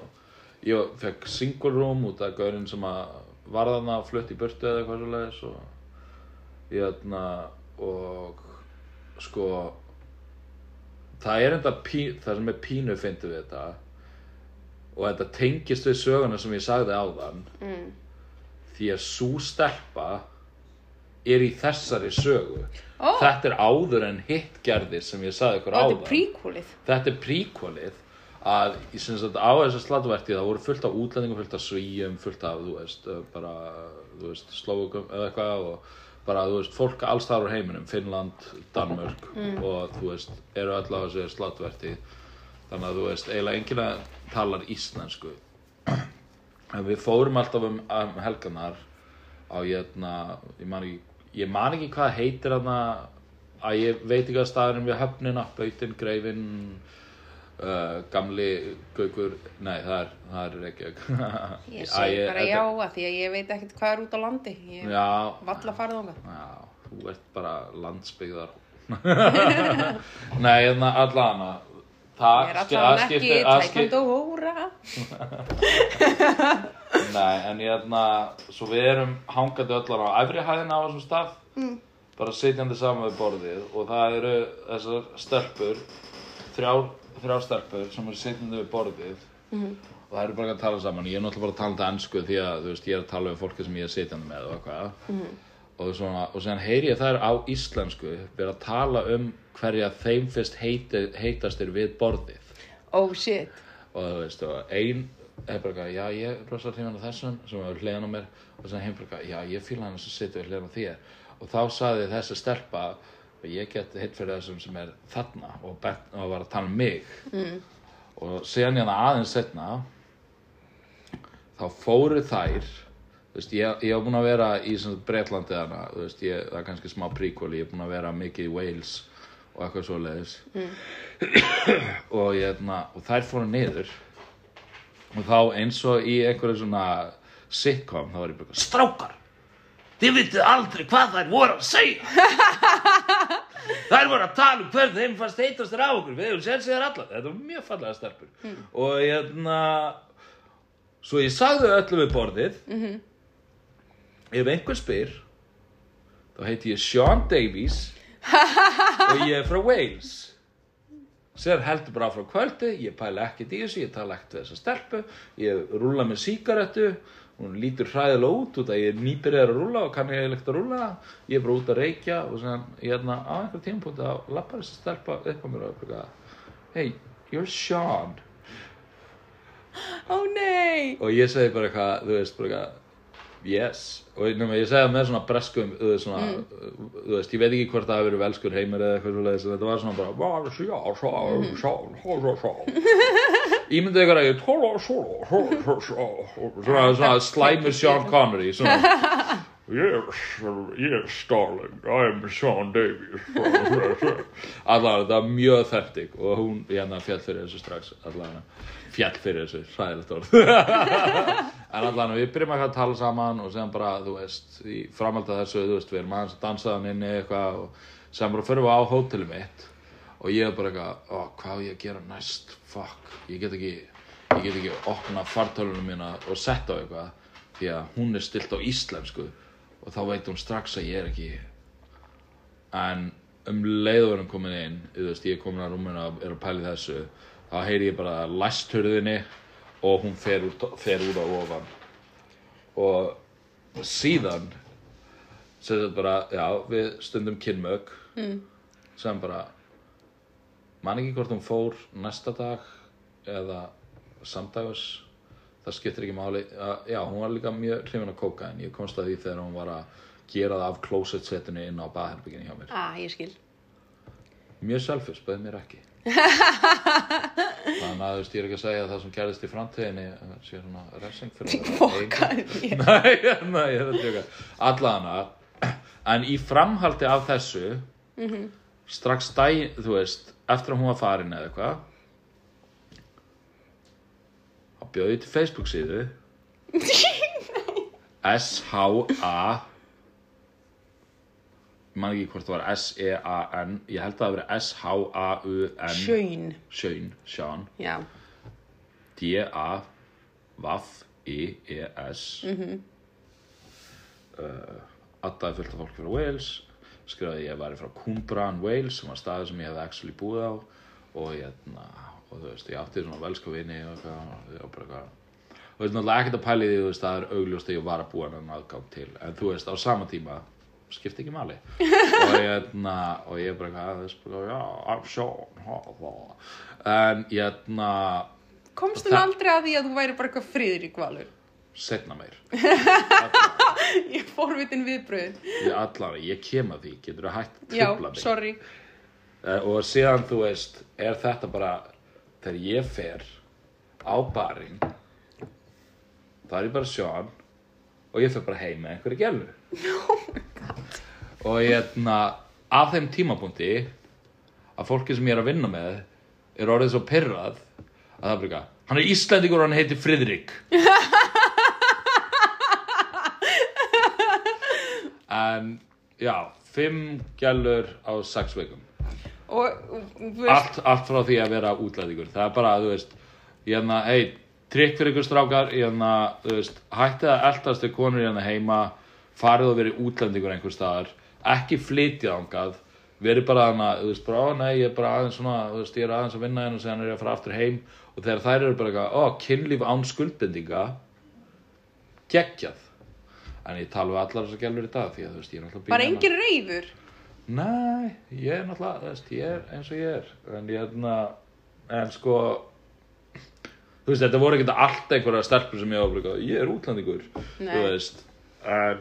Ég fekk single room út af gaurinn sem að var þarna flutt í burtu eða eitthvað svo leiðis og ég þarna og sko það er enda pí, það sem er pínu fyndið við þetta og þetta tengist við söguna sem ég sagði áðan Mm. því að sú stelpa er í þessari sögu. Ó. þetta er áður en hitt gerðir sem ég sagði ykkur þetta áðan. er þetta er príkvalið að í sem sagt, á þessu slatuverti það voru fullt af útlendingum, fullt af svíjum fullt af, þú veist, uh, bara þú veist, slóukum eða eitthvað og bara, þú veist, fólk alls þar á heiminum Finnland, Danmörk og þú veist, eru öll á þessu slatuverti þannig að þú veist, eiginlega enginn talar íslensku. En við fórum alltaf um, um helganar á hérna, ég man ekki ég man ekki hvað heitir þarna að ég veit ekki að staðurinn við höfnina Bautin, Greifin uh, Gamli, Gaukur nei, það er, það er Reykjavík Ég segi bara já að því að ég veit ekkert hvað er út á landi. Ég valla farið þangað. já, þú ert bara landsbyggðar Nei, hérna allana Það er það ekki tækand og hóra. Nei, en hérna, svo við erum hangandi öllar á efri hæðina á þessum stað Mm. bara sitjandi saman við borðið og það eru þessar stelpur þrjár, þrjár stelpur sem eru sitjandi við borðið Mhm. og það eru bara að tala saman ég er náttúrulega bara að tala þetta ennsku því að þú veist, ég er að tala við fólki sem ég er sitjandi með og eitthvað Mhm. og, svona, og síðan heyri ég þær á íslensku vera að tala um hverja þeim fyrst heiti, heitastir við borðið Oh shit. og þú veist, og ein eitthvað, já, ég rosa hrifan af þessum sem er hliðan á mér og sem heim bara eitthvað, já, ég fíla hann sem situr hliðan á þér. Og þá saði þessi stelpa og ég get hitt fyrir þessum sem er þarna og, bent, og var að tala um mig. Mm. og síðan hérna aðeins setna þá fóru þær veist, ég, ég hef búin að vera í Breitlandi þarna, veist, ég, það er kannski smá príkvöli, ég hef búin að vera mikið í Wales og eitthvað svo leiðis og, ég, hérna, og þær fóru niður og þá eins og í einhverju svona sitcom, þá var ég bara strákar þið vitið aldrei hvað þær voru að segja. Þær voru að tala um hvernig þeim fannst heitast þér á okkur við hefum séð sér allar, þetta var mjög fallega stelpur. Og hérna svo ég sagði öllu við borðið. Mhm. ef einhver spyr þá heiti ég Sean Davies og ég er frá Wales Sér heldur bara frá kvöldi, ég pæla ekkert í þessu, ég tala ekkert við þessa stelpu, ég rúla með sígarettu, hún lítur hræðilega út út að ég er nýbyrjar að rúla og kann ég eiginlegt að rúla, ég er bara út að reykja og svona, ég er á einhver tímpúti að lappa þessi stelpa upp á mér og eitthvað, hey, you're Sean. Ó nei. Og ég segi bara eitthvað, þú veist, bara eitthvað, Yes, og nema, ég segi það með svona breskum, svona, Mm. þú veist, ég veit ekki hvort það hafi verið velskur heimur eða eitthvað en þetta var svona bara, "Vá, sjá, sjá, Mm. sjá, sjá, sjá, sjá. Ég sjá, sjá, sjá, sjá, svona, svona slæmur Sean Connery, svona, yes, yes, darling, I am Sean Davies. Allavega, það var mjög þertig og hún, hérna, fjall fyrir þessu strax, allavega, fjall fyrir þessu, hræðilegt orð. En allan við byrjum eitthvað að tala saman og sem bara, þú veist, í framhald af þessu, þú veist, við erum aðeins að dansa þann inni eitthvað og sem bara fyrir við á hótelið mitt og ég er bara eitthvað, ó, hvað á ég að gera næst, fuck, ég get ekki, ég get ekki opna fartölunum mína og setta á eitthvað því að hún er stilt á íslensku og þá veit hún strax að ég er ekki, en um leiðurum komin inn, veist, ég er komin að rúminu og er að pæli þessu, þá heyri ég bara læsthurðinni og hún fer fer úr á ofan. Og síðan sem þetta bara, já, við stundum kynmög mm. sem bara man ekki hvort hún fór næsta dag eða samdagos það skiptir ekki máli. Já, já, hún var líka mjög hrifin að kóka en ég komst að því þegar hún var að gera það af closet-setinu inn á baðherbygginu hjá mér. Ah, ég skil. mjög selfish, bauð mér ekki. Þannig að þú veist, ég er ekki að segja að það sem gerðist í framtíðinni eh, sé svona refsing fyrir að þér. nei, nei, ég er að tjóka allana en í framhaldi af þessu strax dæ, þú veist eftir að hún var farin eða eitthvað þá bjóði ég til Facebook síðu. S-H-A ég man ekki hvort það var S-E-A-N ég held að það verið S-H-A-U-N Sjöin. Sjöin, Sján Já. D-A-V-I-E-S mm -hmm. uh, Addaði fullt af fólki frá Wales. Skrifaði ég væri frá Cwmbran, Wales sem var staður sem ég hefði actually búið á. Og ég, na, og þú veist, ég átti svona velsku vini og eitthvað og bara eitthvað og þú veist, náttúrulega ekkert að pæli því, þú veist, það er augljóst að ég var að búa hann aðgang til en þú veist, á sama tíma skipti ekki máli og ég, na, og ég bara eitthvað, þú veist, bara, já, I'm ha. en ég, na, Komstu Það- nú aldrei að því að þú væri bara eitthvað friðrik valur? setna meir Ég fórvitin viðbröð. ég, allavega, ég kem að því, getur þú hægt að Já, trubla mig sorry. Eh, og síðan þú veist er þetta bara þegar ég fer á barinn þá er ég bara sjón og ég fer bara heim með einhverju gælu oh og ég hérna af þeim tímapunkti að fólki sem ég er að vinna með er orðið svo pyrrað að það er bara hann er Íslendingur og hann heitir Friðrik. En já, fimm gælur á sex vikum Og, allt, allt frá því að vera útlæðingur það er bara, þú veist hérna, hei, trikk fyrir ykkur strákar hérna, þú veist, hættið að eldast til konur hérna heima, farið og verið útlendingur einhver staðar, ekki flytja ángað, verið bara hana þú veist, bara, ó nei, ég er bara aðeins svona þú veist, ég er aðeins að vinna hérna og séðan er ég að fara aftur heim. Og þegar þær eru bara eitthvað, ó, kynlíf án skuldbendinga geggjað. En ég tala við allar þessar gælur í dag því að þú veist, ég er náttúrulega bara býr hérna- engin reyður. Nei, ég er náttúrulega, veist, ég er eins og ég er. En ég er hérna en sko þú veist, þetta voru ekkert allt einhverja stelpur sem ég áfrika ég er útlandingur, Nei. þú veist. En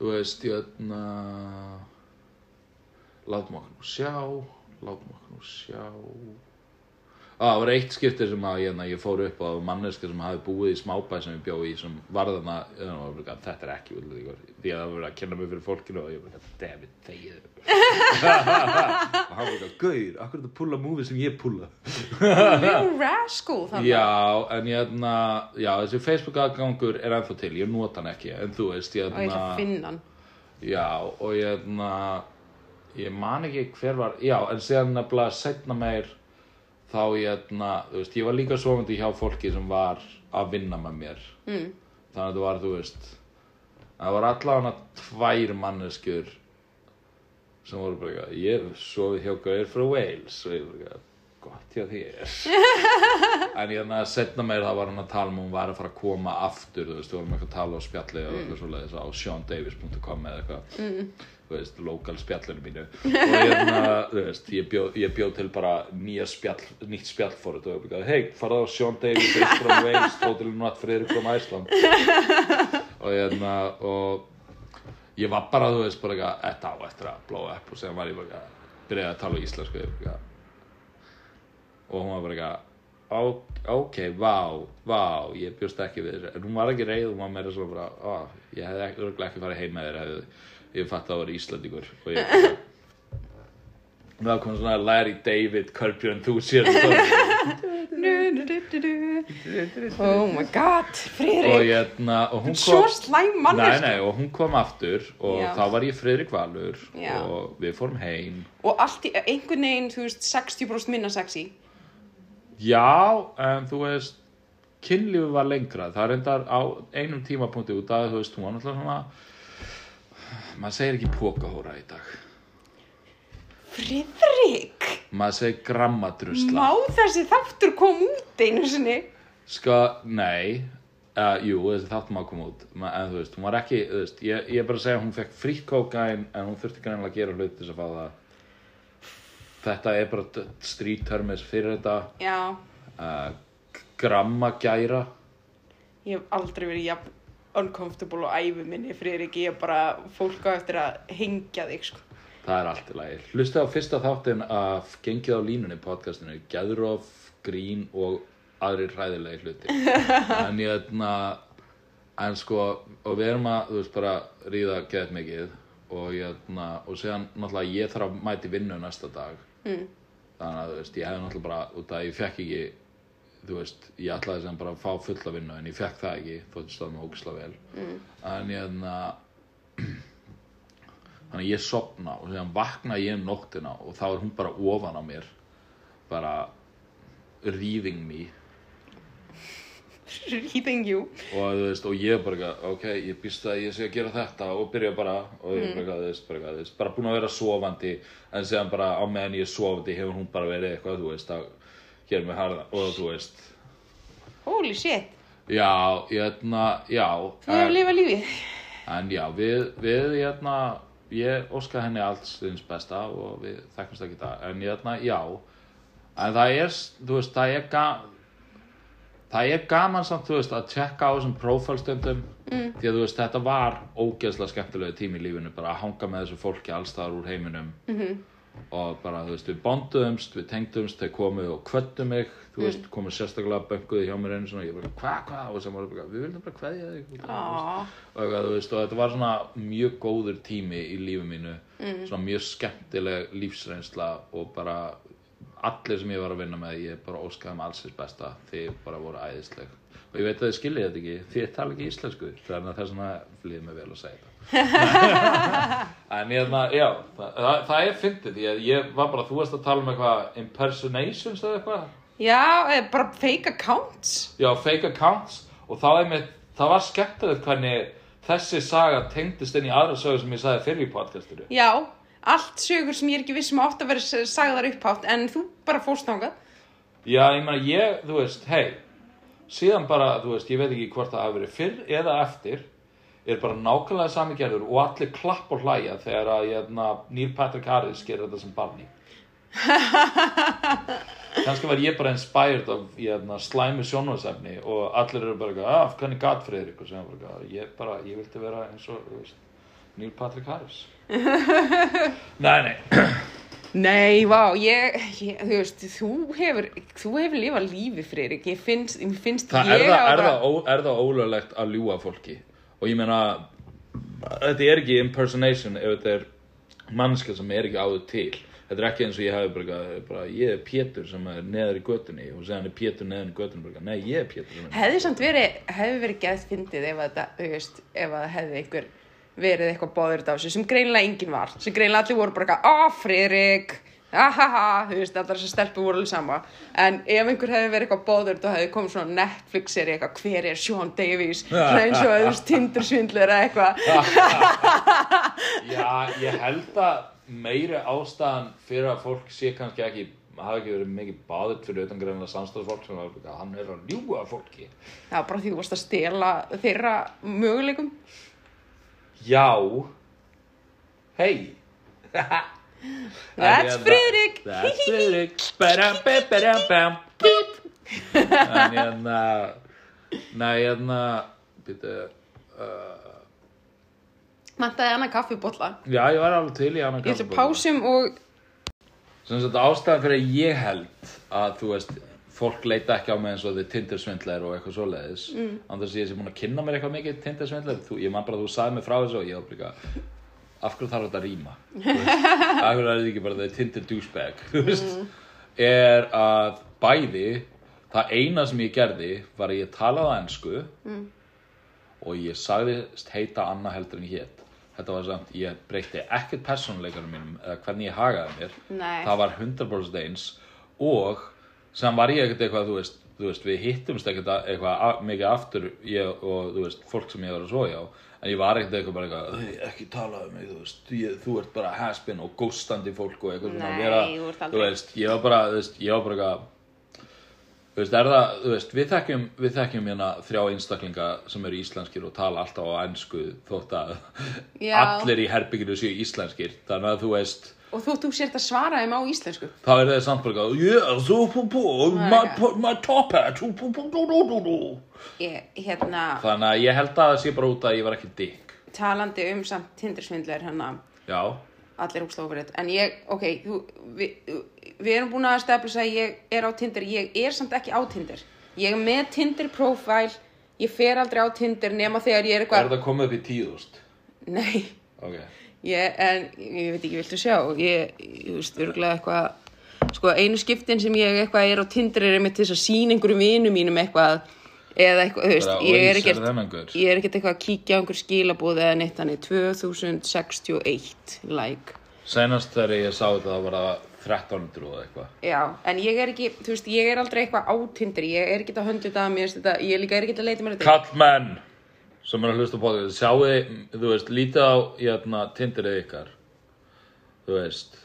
þú veist, ég hérna látum okkur nú sjá látum okkur nú sjá það var eitt skipti sem að hérna, ég fór upp á manneska sem hafi búið í smábæ sem ég bjó í sem varðana, þetta er ekki útlendingur því að það var verið að kenna mig fyrir fólkinu og ég var bara, damn it, þegið og hann var bara, gauð, akkur er þetta pulla múfi sem ég pulla Little rascal þannig. Já, en ég hérna, já, þessi Facebook aðgangur er ennþá til, ég nota hann ekki, en þú veist, ég Og ég ætla að hérna, finna hann. já, og ég hérna, ég man ekki hver var, já, en síðan nefnilega setna meir, þá ég hérna, veist, ég var líka sofandi hjá fólki sem var að vinna með mér, mm. þannig að þetta var, þú veist, það var allavega tvær manneskjur sem voru bara, ég hef sofið hjá gauðir frá Wales, og ég var bara, gott hjá þér. En ég þannig að setna meir það var hann að tala um hún var að fara að koma aftur þú veist, við vorum eitthvað að tala á spjalli og eitthvað svoleiðis á seandavis.com eða eitthvað. Mm. þú veist, lokal spjallinu mínu. Og ég þannig að, þú veist, ég bjóð bjó til bara nýja spjall nýtt spjallfórið og ég byrjaði, hei, farað á Sean Davis Eastern Wales, Total Not Friðrik from Iceland. Og ég þannig að og ég var bara, þú veist, bara eitthvað þetta á eftir að blóða upp og segja var ég bara eitthvað byrjaði að tala íslensku eitthvað og hún var bara eitthvað "Ó- ok, vá, vá, ég bjóst ekki við þessu. En hún var ekki reið, hún var meira svona bara ó, ég hefði ekki, örugglega ekki farið heim með þér hefði ég fatt að það var Íslandingur og ég bara það kom svona Larry David Curb Your Enthusiasm Oh my god, og, Friðrik hérna, og manneskja. Nei, og hún kom aftur og Já. þá var ég Friðrik Valur Já. og við fórum heim. Og allt í, einhvern veginn, þú veist, 60% minna sexy Já, en þú veist kynlífi var lengra. Það endar á einum tímapunkti út að þú veist, hún var náttúrulega svona maður segir ekki pókahóra í dag. Friðrik, maður segir grammadrusla má þessi þáttur kom út einu sinni? Sko, nei. Uh, jú, þessi þáttum að koma út. En þú veist, hún var ekki, þú veist ég, ég bara segja að hún fekk frítt kókain en hún þurfti greinlega að gera hlut þess að fá það þetta er bara d- street termis fyrir þetta uh, grammagæra ég hef aldrei verið jafn uncomfortable á æfi minni Friðrik, ég er bara fólk á eftir að hengja þig, sko Það er allt í lagi. Hlusti á fyrsta þáttin af Gengið á línunni podcastinu, Gæðurof, Grín og aðrir hræðilegi hluti. en ég ætna, en sko, og við erum að, þú veist, bara ríða geðt mikið og ég ætna, og séðan náttúrulega ég þarf að mæti vinnu næsta dag. Mm. Þannig að, þú veist, ég hefði náttúrulega bara, út að ég fekk ekki, þú veist, ég ætlaði sem bara að fá fulla vinnu en ég fekk það ekki, þótt stóð mig ógislega vel. Mm. En ég ætna, þannig að ég sopna og síðan vakna ég um nóttina og þá er hún bara ofan á mér bara ríðing me Reading you. Og þú veist, og ég bara ok, ég býst að ég sé að gera þetta og byrja bara, og ég bara eitthvað, þú veist, bara bara búin að vera sofandi en síðan bara á meðan ég er sofandi hefur hún bara verið eitthvað, þú veist, að gera mig harða, og þú veist. Holy shit, já, ég ætna, já þú hefur lifað lífið. En já, við, við hérna, ég óska henni allt stuðins besta og við þekkumst ekki það, en hérna, já, en það er, þú veist, það er, ga það er gaman samt, þú veist, að tjekka á þessum prófælstundum, mm. því að þú veist, þetta var ógeðslega skemmtilega tími í lífinu, bara að hanga með þessu fólki allstaðar úr heiminum. -hmm. og bara, þú veist, við bonduðumst, við tengdumst, þeir komu og kvöttu mig, þú veist, komu sérstaklega bönguði hjá mér einu svona, ég bara, hvað, hvað, og sem var bara, við vildum bara kveðja þig, Á, og, og þetta var svona mjög góður tími í lífi mínu. Svona mjög skemmtileg lífsreynsla og bara allir sem ég var að vinna með ég bara óskaði um allsins besta þið bara voru æðisleg. Og ég veit að þið skiljið þetta ekki því ég tala ekki íslensku þannig að það er svona líður mig vel að segja þetta. En ég þannig að já það, það, það er fyndið því að ég var bara þú varst að tala um eitthvað impersonations eða eitthvað? Já, eða bara fake accounts. Já, fake accounts og er mér, það var skemmtilegt hvernig þessi saga tengdist inn í aðra sögur sem ég sagði fyrir í podcastinu. Já, allt sögur sem ég er ekki vissum átt að vera sagðar upphátt en þú bara fórst þangað. Já, ég meina, ég, þú veist, hei síðan bara, þú veist, ég veit ekki hvort það hafi verið fyrr eða eftir er bara nákvæmlega sami gerður og allir klapp og hlæja þegar að hérna, Neil Patrick Harris gerir þetta sem barni kannski var ég bara inspired af hérna, slæmi sjónvarsefni og allir eru bara, eitthvað, ah, hvernig gat Friðrik? Og sem bara, ég bara, ég vildi vera eins og, þú veist, Neil Patrick Harris. Nei, nei. Nei, vá, ég, ég þú veist, þú hefur, þú hefur lifað lífi, Friðrik, ég finnst, ég finnst Það ég er, það, hafa er, það, er það ólöglegt að ljúga fólki? Og ég meina þetta er ekki impersonation ef þetta er mannska sem er ekki áður til. Þetta er ekki eins og ég hafi bara, bara ég er Pétur sem er neðar í götunni og segja hann er Pétur neðar í götunni bara, nei ég er Pétur sem er hefði samt verið, hefði verið gæðt fyndið ef að þetta, þú veist, ef að hefði einhver verið eitthvað báður á þessu sem greinilega enginn var, sem greinilega allir voru bara eitthvað, á, Friðrik, ahaha, þú veist, allar þessar stelpur voru alveg sama, en ef einhver hefði verið eitthvað báður þá hefði komið svona Netflix-seri eitthvað, hver er Sean Davies, svona eins og þú veist, tindursvindlur eða eitthvað, Já, ég held að meiri ástæðan fyrir að fólk sé kannski ekki hafa ekki verið mikið báðið fyrir utan greinlega samstæðsfólk sem var hann er að ljúga að fólki. Já, bara því þú varst að stela þeirra möguleikum. Já, hei. That's Friðrik. That's Friðrik. En hérna, nei, hérna, býttu, uh, Mæntaði hana kaffibotla. já, ég var alveg til í hann að Ég ætla pásum og... Sem sagt ástæðan fyrir að ég held að þú veist, fólk leita ekki á mig eins og þið tindersvindlar og eitthvað svoleiðis mm. Andars ég sé búin að kynna mér eitthvað mikið tindersvindlar Ég man bara að þú sagði mig frá þessu og ég var líka Af hverju þarf þetta að rýma? Af hverju er þetta ekki bara the tinder douchebag veist, er að bæði Það eina sem ég gerði var að ég talaði á ensku mm. Og ég sagðist heita Anna heldur en ég hét Þetta var samt, ég breytti ekkert persónuleikarum mínum eða hvernig ég hagaði mér Nei. það var 100% eins og sem var ég ekkert eitthvað þú veist, þú veist við hittumst ekkert eitthvað mikið aftur ég og þú veist fólk sem ég var að svo já en ég var ekkert eitthvað bara eitthvað "Hey, ekki tala um mig þú veist ég, þú ert bara haspin og ghostandi fólk og eitthvað Nei, vera, þú veist ég var bara þú veist ég var bara eitthvað Þú veist, er það, þú veist, við þekkjum, við þekkjum hérna þrjá einstaklinga sem eru íslenskir og tala alltaf á ennsku þótt að allir í herbygginu séu íslenskir. Þannig að þú veist, Og þú, þú sért að svara þeim á íslensku. þá er það samt bara yeah, so, po, po, my, my top hat, do, do. Ég, hérna, Þannig að ég held að það sé bara út að ég var ekki dick. talandi um samt tindersvindlar hérna, Já, allir úrslófurinn. En ég, ok, þú, við, við erum búin að stefnisa að ég er á Tinder. Ég er samt ekki á Tinder. Ég er með Tinder profile. Ég fer aldrei á Tinder nema þegar ég er er eitthvað... það komið upp í tíðust? Nei. Ok. Ég, en ég veit ekki, viltu sjá? Ég, ég veist, örgulega eitthvað sko, einu skiptin sem ég eitthvað er á Tinder er einmitt þess að sína einhverjum vinum mínum eitthvað, eða eitthvað, þú veist ég er ekkert ég er ekkert eitthvað að kíkja á einhver skilabúð eða neitt þannig, 2061 like, Senast þegar ég sá þetta var það 1300 og eitthvað. já en ég er ekki, þú veist, ég er aldrei eitthvað á Tinder, ég er ekki að höndu þetta, ég er líka er ekki að leita mér þetta Kallmenn sem er að hlusta þetta, sjáu þið, þú veist, lítið á hérna, Tinderið ykkar, þú veist,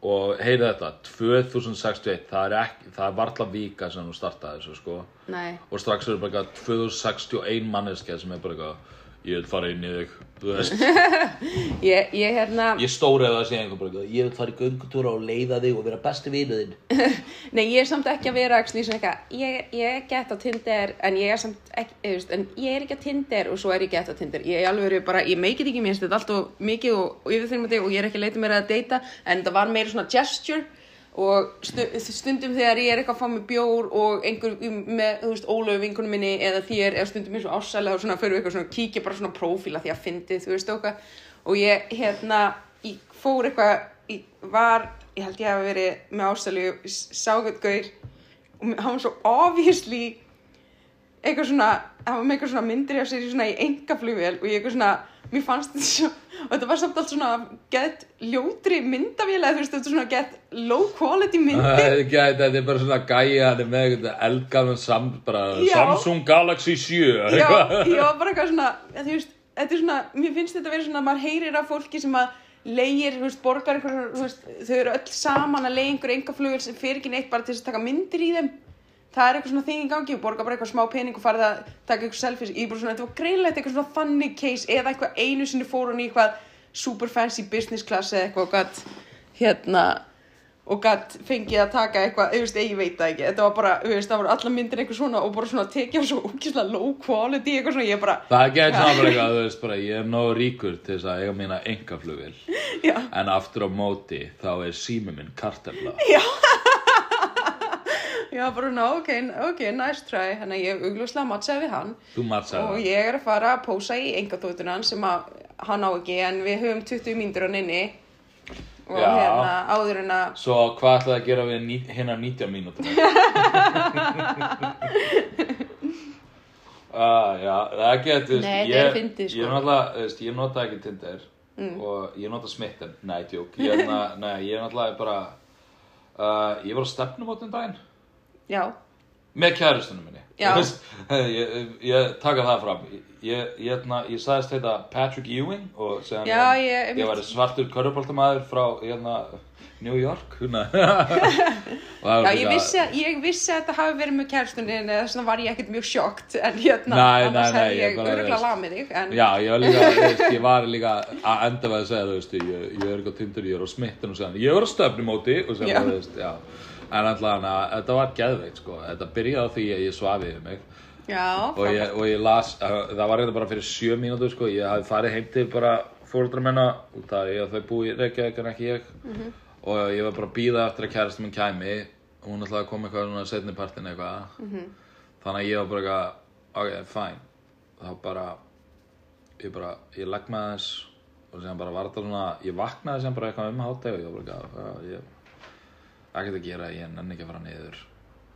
og heyrið þetta, 2061, það er ekki, það er varla vika sem þú startaði þessu, sko, nei, og strax eru bara eitthvað 2061 manneskja sem er bara eitthvað, ég vil fara inn í þig, þú veist, ég, ég hérna ég stóri eða sé einhver bara ég vil fara í göngutúra og leiða þig og vera besti vinuðinn. Nei, ég er samt ekki að vera ekki ég, ég er gett á Tinder en ég er samt ekki, en ég er ekki á Tinder og svo er ég gett á Tinder. Ég er alveg bara, ég meikið ekki mér, þetta er mikið og, og yfirþyrmandi og ég er ekki að leita mér að deyta en það var meira svona gesture og stu, stundum þegar ég er eitthvað að fá mig bjór og einhver með, þú veist, Ólöfu vinkunum minni eða þér, eða stundum eins og ásælega og svona fyrir við eitthvað svona, kíkja bara svona prófíla því að fyndið, þú veist, okkar og ég, hérna, ég fór eitthvað ég var, ég held ég hafi verið með ásælu, ságöld gaur og hann var svo obviously eitthvað svona, hann var með eitthvað svona myndir af sér í svona í engaflugvél og ég eitthvað svona, mér fannst þetta svo og þetta var samt allt svona gett ljótri myndavél eða þú veist, þetta er svona gett low quality myndir Það þetta er bara svona gæja, hann er með eitthvað eldgafn sam, Já. Samsung Galaxy 7, Já, eitthvað. var bara eitthvað svona, þú veist, þetta er svona, mér finnst þetta að vera svona, maður heyrir af fólki sem að leigir, þú veist, borgar einhver, þú veist, þau eru öll saman að leigja einhver engaflugul sem fyrir ekki neitt bara til að taka myndir í þeim. Það er eitthvað svona þing í gangi og borgar bara eitthvað smá pening og farið að taka eitthvað selfies. Ég er bara svona, þetta var greinlegt eitthvað svona þannig case eða eitthvað einu sinni fór hún í eitthvað super fancy business class eða eitthvað og gætt, hérna, og gætt fengið að taka eitthvað, veist, ég veit það ekki þetta var bara, veist, það voru alla myndir eitthvað svona og bara svona tekið svo ókýrslega low quality eitthvað svona, ég bara, Það er svona bara eitthvað, þú veist bara, ég er nógu ríkur til þess að eiga mína engaflugil. En aftur á móti, þá er sími minn kartefla. já, bara svona, ok, ok, nice try. Þannig að ég augljóslega matchaði við hann. Og ég er að fara að pósa í engaþóttunan sem að hann á ekki en við höfum 20 mínútur á nynni og Já. hérna áður en að Svo hvað ætlaði að gera við ní, hinnar 90 mínútur? uh, já, það veist, Nei, þetta ég, er fyndið, sko. ég náttúrulega, veist, ég nota ekki Tinder og ég nota Smitten, nei, tjók, ég, ég er náttúrulega bara, uh, ég var á stefnumótum daginn já, með kærustunum minni Já. Ég, ég taka það fram ég, ég, hérna, ég sagðist heita Patrick Ewing og segja Já, ég, ég- ég var svartur körfuboltamæður frá hérna, New York hérna. Það Já, ég vissi, að, ég vissi að þetta hafi verið með kærstunni en þess vegna var ég ekkert mjög sjokkt en hérna, annars hefði ég örgulega veist. lamið þig en Já, ég var líka, var líka að enda með að segja, þú veist, ég, ég er á Tinder, ég er á smitten og segja, ég er á stöfnumóti og segja, Já. veist, já. En alltaf hana, þetta var geðveikt, sko, þetta byrjaði á því að ég svafi yfir mig. Já, og ég, og ég las, uh, það var eitthvað bara fyrir sjö mínútur, sko, ég hafði farið heim til bara fóruldra minna, út af ég, þau búi Reykjavík en ekki ég. Og ég var bara að býða eftir að kærasta minn kæmi. Og hún ætlaði að koma eitthvað svona setni partin eitthvað. Þannig að ég var bara eitthvað, ok, fine. Þá bara ég bara, ég með þess og sem bara var þetta svona, ég vaknaði sem bara eitthvað um háteg og ég var bara eitthvað, "Já, ég ekkert að gera, ég nenni ekki að fara niður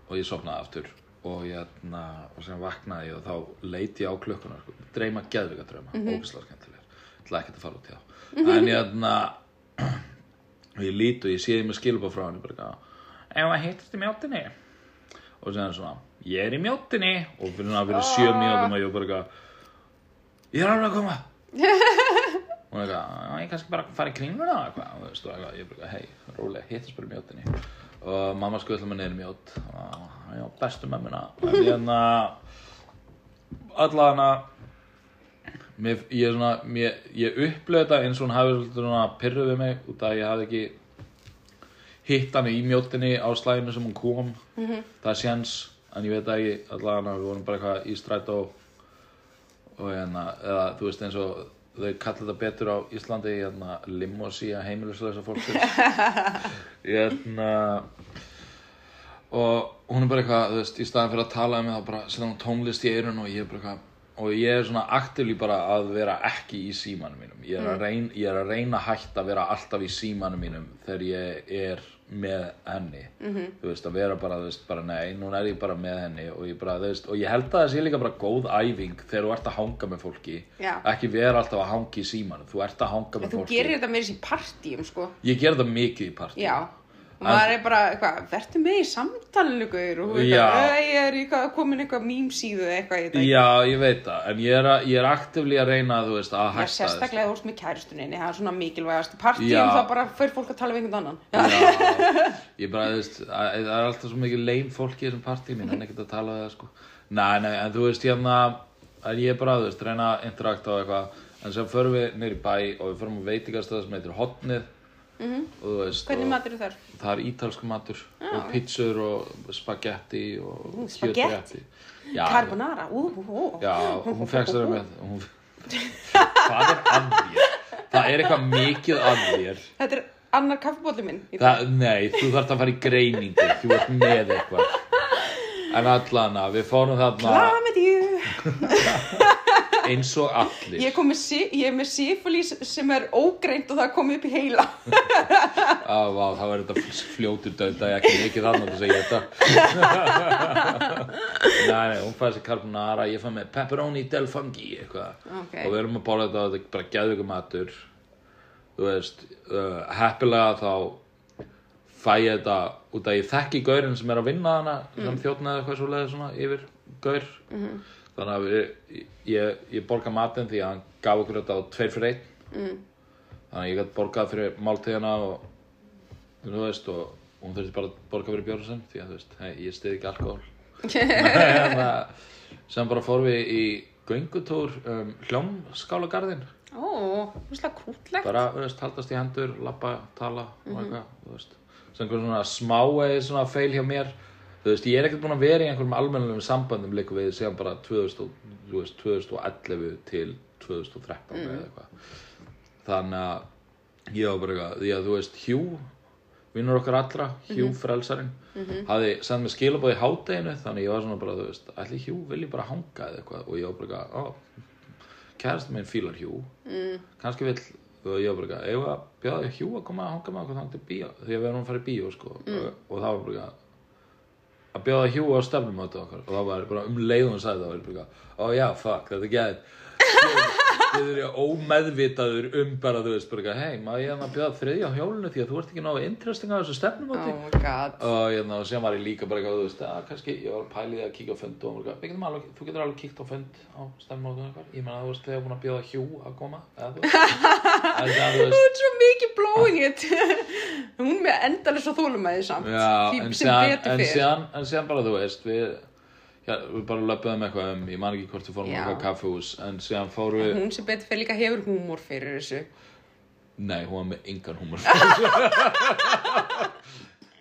og ég sofnaði aftur og ég, na, og sem vaknaði ég og þá leiti ég á klukkuna, sko, dreyma geðvika drauma, mm -hmm. ógislega skemmtilegur ætla ekkert að fara út hjá en ég, na, og ég lít og ég sé ég með skilbá frá henni bara eitthvað, ef að hittast í mjóttinni og sem svona, ég er í mjóttinni og fyrir, svona, fyrir sjö mínútum að ég bara eitthvað ég er alveg að koma. Og eitthvað, "Já, ég kannski bara fara í kringluna og eitthvað, og og eitthvað, ég bara, hei, rólega, hittast bara í mjóttinni og mamma skuðla mig niður í mjót og já, bestu mömmuna. En ég hérna allavega mér, ég, er svona, mér, ég upplöði þetta eins og hún hafi svona pyrruð við mig út af að ég hafði ekki hitt hann í mjóttinni á slæðinu sem hún kom. Það er séns, en ég veit ekki allavega við vorum bara eitthvað í strætó. Og hérna, eða þú veist eins og þau kalla þetta betur á Íslandi hérna, limosía heimilisleisa fólksins. Hérna og hún er bara eitthvað, þú veist, í staðan fyrir að tala um þá bara setja hún tónlist í eirun og ég er bara eitthvað og ég er svona aktivlí bara að vera ekki í símanum mínum. Ég er, að reyna, ég er að reyna hægt að vera alltaf í símanum mínum þegar ég er með henni. -hmm. þú veist, að vera bara, þú veist, bara nei núna er ég bara með henni og ég bara, þú veist og ég held að það sé líka bara góð æfing þegar þú ert að hanga með fólki. Já. ekki vera alltaf að hanga í símanum þú ert að hanga með þú fólki. gerir þetta með þessi partíum sko. Ég ger það mikið í partí já, og maður er bara eitthvað, verður með í samtalinu gaur og að ég er eitthvað, komin eitthvað mýmsíðu eitthvað þetta Já, ég veit það, en ég er, að, ég er aktivlí að reyna, þú veist, að hætta sérstaklega þú ert með kæristuninni, það er svona mikilvægast partíum, þá bara fyrir fólk að tala við einhvern annan. Já, ég bara, þú veist, að- það er alltaf svo mikið leim fólk í þessum partí, mín, hann ekkert að tala það, sko. Nei, nei, en þú veist, hérna, en ég er bara, þú veist, reyna að interakta á eitthvað, en sem förum við í bæ og við förum á veitingastöð sem heitir Hotnið, og þú veist, Hvernig matur þar? það er ítalsku matur, og pizzur og spagetti og Ú, spagetti? Já, Carbonara, ú, ú, ú. Já, hún fekk sér með hún... Hvað er að þér? Það er eitthvað mikið að þér. Þetta er annar kaffibóli minn. Það, Nei, þú þarft að fara í greiningu. Þú ert með eitthvað. En allana, við fórum þarna Klamidíu eins og allir. Ég, ég er með sífulís sem er ógreint og það er komið upp í heila. Á, vá, þá er þetta fljótur döð Það er ekki mikið til að segja þetta. Nei, hún fæði sér carbonara Ég fæði með pepperoni del fungi eitthvað. Ok. Og við erum að bóla þetta og þetta bara geðveikum matur Þú veist, uh, heppilega þá fæ ég þetta út að ég þekki gaurinn sem er að vinna hana sem þjóttna eða eitthvað svo leiði svona yfir gaur þannig að við, ég, ég borga matinn því að hann gaf okkur þetta á tveir fyrir einn. Mm. þannig að ég gæti borgað fyrir máltíðina og þú veist og hún þurfti bara að borga fyrir björn sem því að þú veist, hei, ég stiði ekki að sem bara fór við í göngutúr um, hljómskálagarðin Ó, þú veist það krútlegt. Bara, þú veist, haldast í hendur, lappa, tala og eitthvað, þú veist. Sem svona smá svona feil hjá mér þú veist, ég er ekkert búin að vera í einhverjum almennilegum sambandum líka við síðan bara 2000, og- þú veist, 2011 til 2013 eða eitthvað. Þannig að ég var bara eitthvað, því að þú veist Hugh, vinnur okkar allra Hugh frelsarinn, hafði sendt mér skilabóð í hádeginu, þannig ég var svona bara þú veist, ætli Hugh vilji bara hanga eða eitthvað? Og ég var bara eitthvað, ó kærasti minn fílar Hugh. Mm. kannski vill og ég var bara eitthvað, við að bjóða Hugh að koma að hanga með okkur þannig til bíó? Því að við erum að fara í bíó sko og, og það var bara eitthvað að bjóða Hugh á stefnum á okkur og það var bara um leiðum og sagði það var ég bara ó já, fuck, þetta er gæð getur ég ómeðvitaður um bara, þú veist, bara, hei, maður ég hann að bjóða þriðja á hjólinu því að þú ert ekki náðu interesting á þessu stefnumóti Oh my god. og hérna, og sem var ég líka bara eitthvað, þú veist, að kannski ég var að pæli því að kíkja á fund og "Við getum alveg, þú getur alveg kíkt á fund á stefnumóti og eitthvað, ég meina, þú veist, þegar búin að bjóða hjú að koma, eða þú ert svo mikið blowing it. Hún með endalega svo þólumæði samt. Já, Því en já, við bara löpum eitthvað um, ég man ekki hvort við fórum á eitthvað kaffehús, en síðan fórum við, Hún sem betur fyrir líka hefur húmor fyrir þessu. nei, hún var með engan húmor.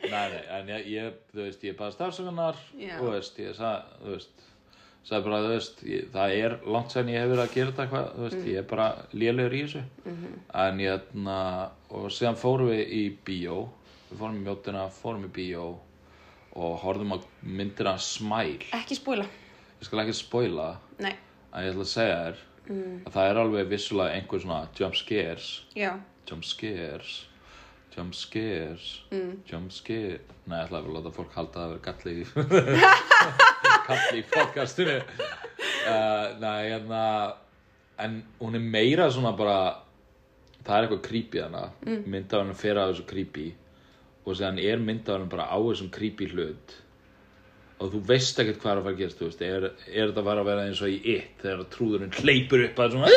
nei, nei, en ég, ég, þú veist, ég baði stafsökunar, Já. þú veist, ég sagði, þú veist, sagði bara, þú veist, ég, það er langt sen ég hef verið að gera þetta eitthvað, þú veist, Mm. ég er bara lélegur í þessu, Mhm. en ég, na, og síðan fórum við í bíó, við fórum í mjóttina, fórum í bíó og horfðum á myndina Smile. Ekki spóila. Ég skal ekki spoila, Nei. en ég ætla að segja þér að það er alveg vissulega einhver svona jump scares, Já. jump scares, jump scares, jump scares. Nei, ég ætla að láta fólk halda að vera galli í, galli í podcastinu. Uh, nei, hérna, en hún er meira svona bara, það er eitthvað creepy hana, mm. myndaðurinn fer að þessu creepy og séðan er myndaðurinn bara á þessum creepy hlut. Og þú veist ekkert hvað er að fara að gerast þú veist, er, er þetta að fara að vera eins og í it þegar trúðurinn hleypur upp að svona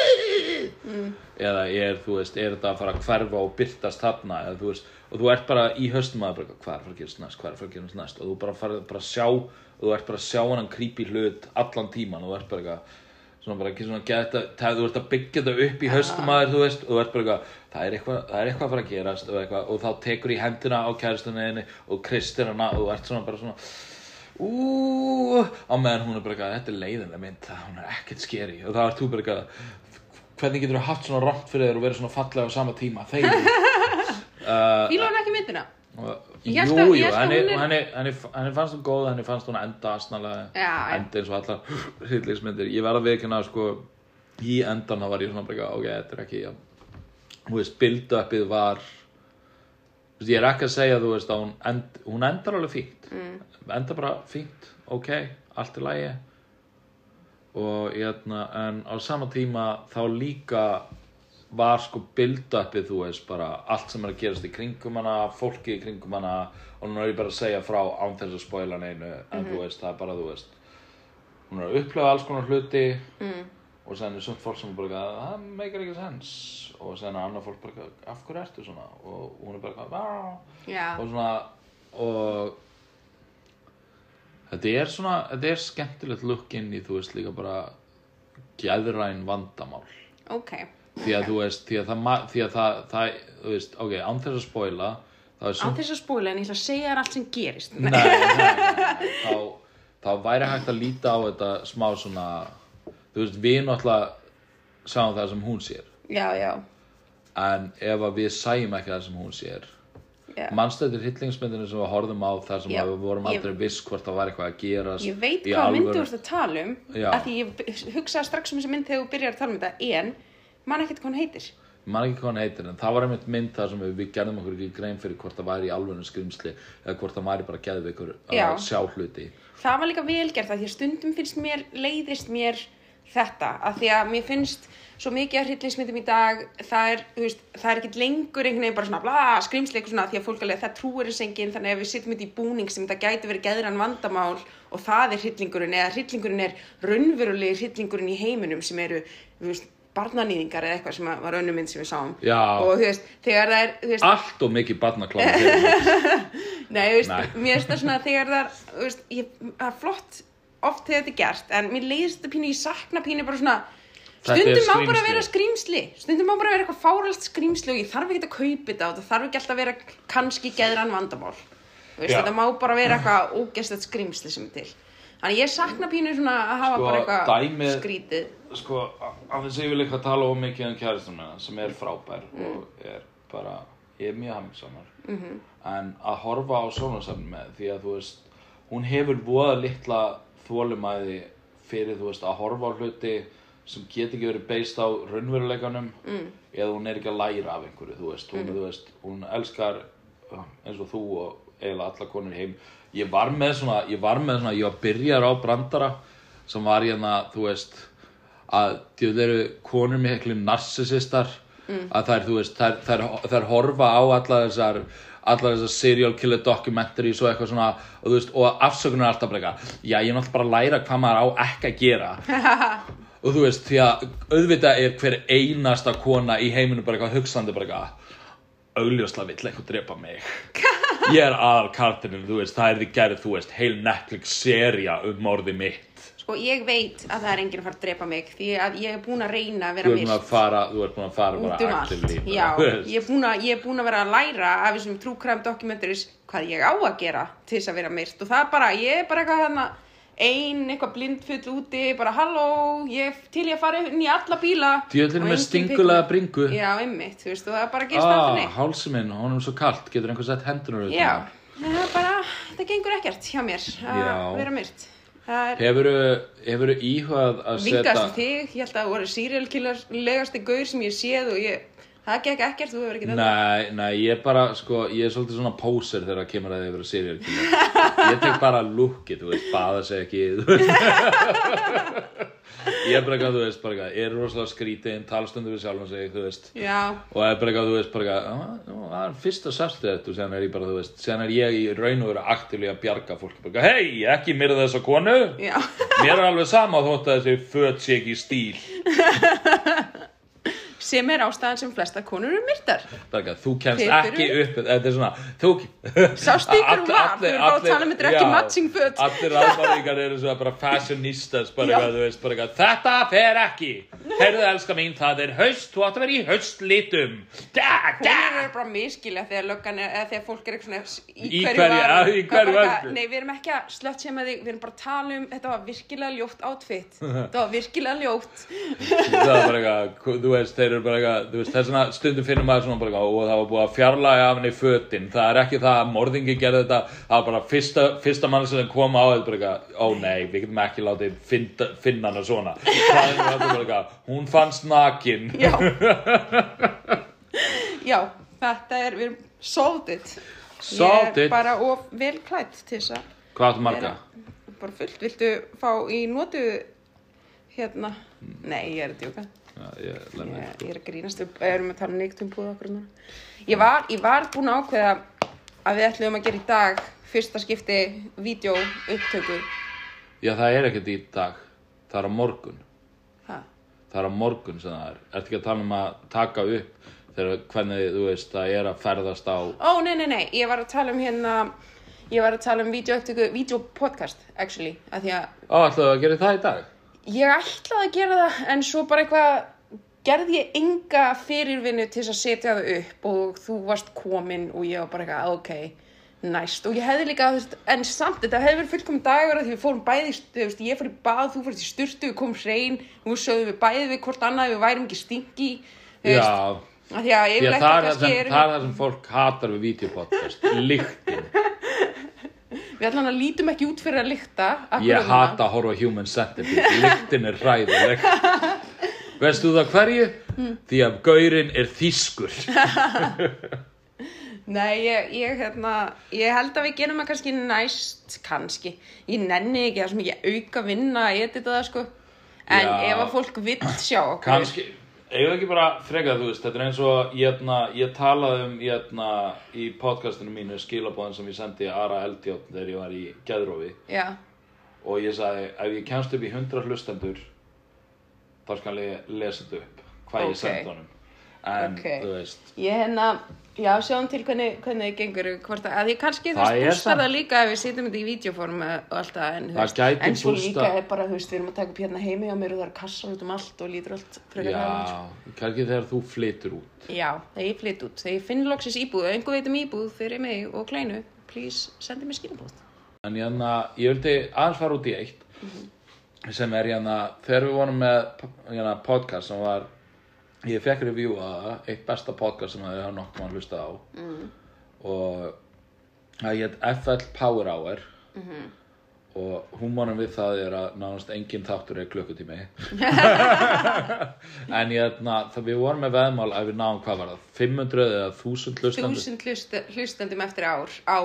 eða er, þú veist, er þetta að fara að hverfa og byrtast þarna eða þú veist, og þú ert bara í höstum að bara, hvað er að fara að gerast næst, hvað er að fara að gerast næst? Og þú bara fara bara að sjá og þú ert bara að sjá hann creepy hlut allan tíman og þú ert bara eitthvað svona bara ekki svona geta, það, þú ert að byggja þetta upp í höstum að þér, þú veist, og þú ert bara eitthvað það er eitthvað, það er eitthvað að fara að gerast og, eitthvað, og þá tekur í hendina á kæristunni og kristir hana og þú ert svona bara svona úúúú á meðan hún er bara eitthvað, þetta er leiðinlega mynd það hún er ekkert skeri og þá ert þú bara eitthvað hvernig getur þú haft svona rámt fyrir þér og verið svona fallega á sama tíma? Þegar Fíla hún ekki myndina? jú, Ég að- jú, ég að henni, henni, henni, henni fannst hún góð henni fannst hún enda asnalega Já, já. enda eins og allar hryllingsmyndir ég verð að veikina sko í endan þá var ég svona bara eitthvað, ok, þetta er ekki ja. þú veist, build-upið var þú veist, ég er ekki að segja þú veist að hún, end, hún endar alveg fínt mm. endar bara fínt, ok allt er lægi og hérna, en á sama tíma þá líka var sko build-upið, þú veist, bara allt sem er að gerast í kringum hana, fólki í kringum hana og nú er ég bara að segja frá án þess að spoila neinu, en þú veist, það er bara, þú veist hún er að upplifa alls konar hluti mm. og sen er sumt fólk sem er bara það meikar ekki sens og sen er annað fólk bara af hverju ertu svona og hún er bara. Já. og svona og þetta er svona þetta er skemmtilegt look inn í þú veist líka bara geðræn vandamál Ok. Því að þú veist, því að það, því að það, það þú veist, ok, án þess að spoila það er Á sumt þess að spóila en ég ætla að segja þér allt sem gerist. nei, nei, nei, nei, þá, þá væri hægt að líta á þetta smá svona þú veist, við náttúrulega sáum það sem hún sér Já, já. en ef að við sæjum ekki það sem hún sér já. mannstættir hillingsmyndinu sem við horfum á þar sem að við vorum ég- aldrei viss hvort það var eitthvað að gerast Ég veit hvað myndi alvöru. þú ert að tala um af því ég hugsaði strax um þessi mynd þegar þú byrjar að tala um þetta en man ekkert hvað hún heitir man ekki hvað hann heitir en það var einmitt mynd þar sem við, við gerðum okkur ekki grein fyrir hvort það væri í alvöru skrimsli eða hvort það væri bara geðveikur Já. að sjá hluti það var líka velgert að því að stundum finnst mér leiðist mér þetta af því að mér finnst svo mikið af hryllingsmyndum í dag það er, veist, það er ekkert lengur einhvern veginn bara svona bla, skrimsli eitthvað svona því að fólk alveg það trúir þess enginn þannig að við sittum þetta í búning sem þetta gæti verið geðran vandamál og það er hryllingurinn eða hryllingurinn er raunverulegi hryllingurinn í heiminum sem eru, veist, barnanýðingar eða eitthvað sem að- var önnum mynd sem við sáum Já. og þú veist, þegar það er veist, allt og mikið barnakláð Nei, þú veist, Nei. mér finnst það svona þegar það er, þú veist, ég, það er flott oft þegar þetta er gert, en mér leiðist þetta pínu, ég sakna pínu bara svona, stundum má bara skrímsli. vera skrýmsli, stundum má bara vera eitthvað fáralt skrýmsli og ég þarf ekki að kaupa þetta og það þarf ekki alltaf að vera kannski geðran vandamál, veist, þetta má bara vera eitthvað ógæstlegt skrýmsli sem til. Þannig ég sakna pínu svona að hafa Sko, bara eitthvað dæmið- skrítið. Sko, af þess að ég vil eitthvað tala ómikið um kæristum minna sem er frábær og er bara, ég er mjög hamingsamar -hmm. en að horfa á sjónasafn með því að þú veist hún hefur voða litla þólumæði fyrir þú veist að horfa á hluti sem get ekki verið beist á raunveruleikanum mm. eða hún er ekki að læra af einhverju þú veist, hún, þú veist, hún elskar uh, eins og þú og eiginlega alla konur í heim ég var með svona, ég var með svona, ég var byrjar á brandara sem var hérna, þú veist að djöfull eru konur miklu narsisistar Mm. að þær, þú veist, þær, þær, þær horfa á alla þessar allar þessar serial killer documentaries og eitthvað svona og þú veist, og afsökunar alltaf bara eitthvað, já, ég er náttúrulega bara að læra hvað maður á ekki að gera. Og þú veist, því að auðvitað er hver einasta kona í heiminu bara eitthvað hugsandi bara eitthvað augljóslega vill eitthvað drepa mig. Ég er aðal kartinin, þú veist, það er því gerð, þú veist, heil Netflix seria um morði mitt Sko, ég veit að það er enginn að fara að drepa mig því að ég er búin að reyna að þú vera fara, þú ert búin að fara út bara um allt. Já, ég er, búin að, ég er búin að vera að læra af þessum true crime documentaries hvað ég á að gera til þess að vera myrt. Og það er bara, ég er bara eitthvað þarna ein, eitthvað blindfull úti, bara halló, ég til ég að fara inn í alla bíla. Djöfullinn og með mig. bringu. Já, einmitt, þú veist, og það er bara að gerast ah, ah, þannig hálsi minn, honum er svo kalt. Getur einhver sett hendunar Já, það er bara, það gengur ekkert hjá mér að vera myrt er hefuru, hefuru íhugað að vingast setja þig, ég held að það voru serial killer legasti gaur sem ég séð og ég, það gekk ekkert, þú hefur ekki þetta Nei, nei, ég er bara, sko, ég er svolítið svona poser þegar það kemur að þið vera serial killer. Ég tek bara lookið, þú veist, baða sig ekki, þú veist. Ég er bara eitthvað, þú veist, bara eitthvað, er rosalega skrítinn, tala stundu við sjálfan sig, þú veist. Já, Og er bara eitthvað, þú veist, bara eitthvað, "Ah, það er fyrsta sástu þetta og séðan er ég bara, þú veist, séðan er ég í raun og veru aktíflega að bjarga fólki. Bara eitthvað, hei, ekki myrða þessa konu, já mér er alveg sama þótt að þessi föt sé ekki í stíl. sem er ástæðan sem flesta konur eru myrtar þú kemst ekki upp, þetta er svona, hún var? Þú erum bara að tala um þetta er ekki já, matching föt. Allir aðmáringar eru svona bara fashionistas, bara þú veist, bara þetta fer ekki. Heyrðu, elska mín, það er haust, þú átt að vera í haustlitum. Da, da. konur eru bara miskilja þegar löggan er, eða þegar fólk er eitthvað svona Í í hverju hverju- var að- í er hverju bara eitthvað, Nei, við erum ekki að slött sem að þig, við erum bara að tala um þetta var virkilega ljótt outfit þetta var virkilega ljótt Það er bara eitthvað, þú veist, þeir eru bara eitthvað, þú veist, þess vegna stundum finnum maður svona bara eitthvað, og það var búið að fjarlæga af henni fötin. Það er ekki það að morðingi gerði þetta, það var bara fyrsta, fyrsta mann sem kom á þetta bara eitthvað, ó nei, við getum ekki látið finna, finna hana svona. Það er bara eitthvað, hún fannst nakin. Já. Já, þetta er, við erum it. Solved Ég er bara of vel klætt til þess að Hvað áttu marga? bara fullt, viltu fá í notu hérna, nei ég er að djóka. Já, ég, ég, ég er að grínast við erum að tala neitt um búið okkur ég var, var búin að ákveða að við ætlum að gera í dag fyrsta skipti vídeo upptöku. Já, það er ekkert í dag, það er á morgun. Það er á morgun sem það er. Ertu ekki að tala um að taka upp þegar hvernig, þú veist, það er að ferðast á... ó nei nei nei, ég var að tala um hérna ég var að tala um vídeo upptöku vídeo podcast actually, að því að Ó, ætlaðu að gera það í dag? Ég ætlaði að gera það en svo bara eitthvað gerði ég enga fyrirvinnu til þess að setja það upp og þú varst komin og ég var bara eitthvað ok, næst og ég hefði líka, en samt þetta hefði verið fullkomin dagur að því við fórum bæði, veist, ég fór í bað, þú fórst í sturtu, við komum hrein við sögðum við bæði við hvort annað, við værum ekki stingi, þú veist, Já, Já, það, er það, sem, sem fólk hatar við videopodcast, lyktin. við allan að lítum ekki út fyrir að lykta Ég hata að horfa Human Centipede, lyktin er hræðileg. Veistu það hverju? Því að gaurinn er þýskur. Nei, ég, ég, hérna, ég held að við gerum það kannski næst, kannski. Ég nenni ekki það sem ekki auka vinna að edita það, sko. En Já. ef að fólk vill sjá okkur. Kanski, eigum við ekki bara frekað, þú veist, þetta er eins og ég, ég talaði um ég, í podcastinu mínu skilabóðin sem ég sendi Ara Eldjátt þegar ég var í Geðrófi Já, og ég sagði, ef ég kemst upp í 100 hlustendur þá skal ég lesa þetta upp hvað ég Ok. sendi honum en, Ok. þú veist, ég hérna, já, sjáum til hvernig, hvernig það gengur, hvort að, ég kannski þú veist, bústar það líka ef við sitjum þetta í vídeoform og allt það, en, þú Það veist, en svo bústað- líka er bara, þú veist, við erum að taka upp hérna heimi á mér og það er kassar út um allt og lítur allt já, kannski þegar þú flytur út. Já, þegar ég flytt út, þegar ég finn loksis íbúð, einhver veit um íbúð fyrir mig og kleinu, please, sendi mér skilabóð. en hérna, ég vildi aðeins fara út í eitt sem er hérna þegar við vorum með hérna, podcast sem var ég fekk það, eitt besta podcast sem þið hafa nokkuð mann hlusta á mm. og það hétt FL Power Hour -hmm. og húmónum við það er að nánast engin þáttur er klukkutími en hérna, það við vorum með veðmál að við náum hvað var það 500 eða 1000 hlustandur Þúsund hlust, hlustendum eftir ár á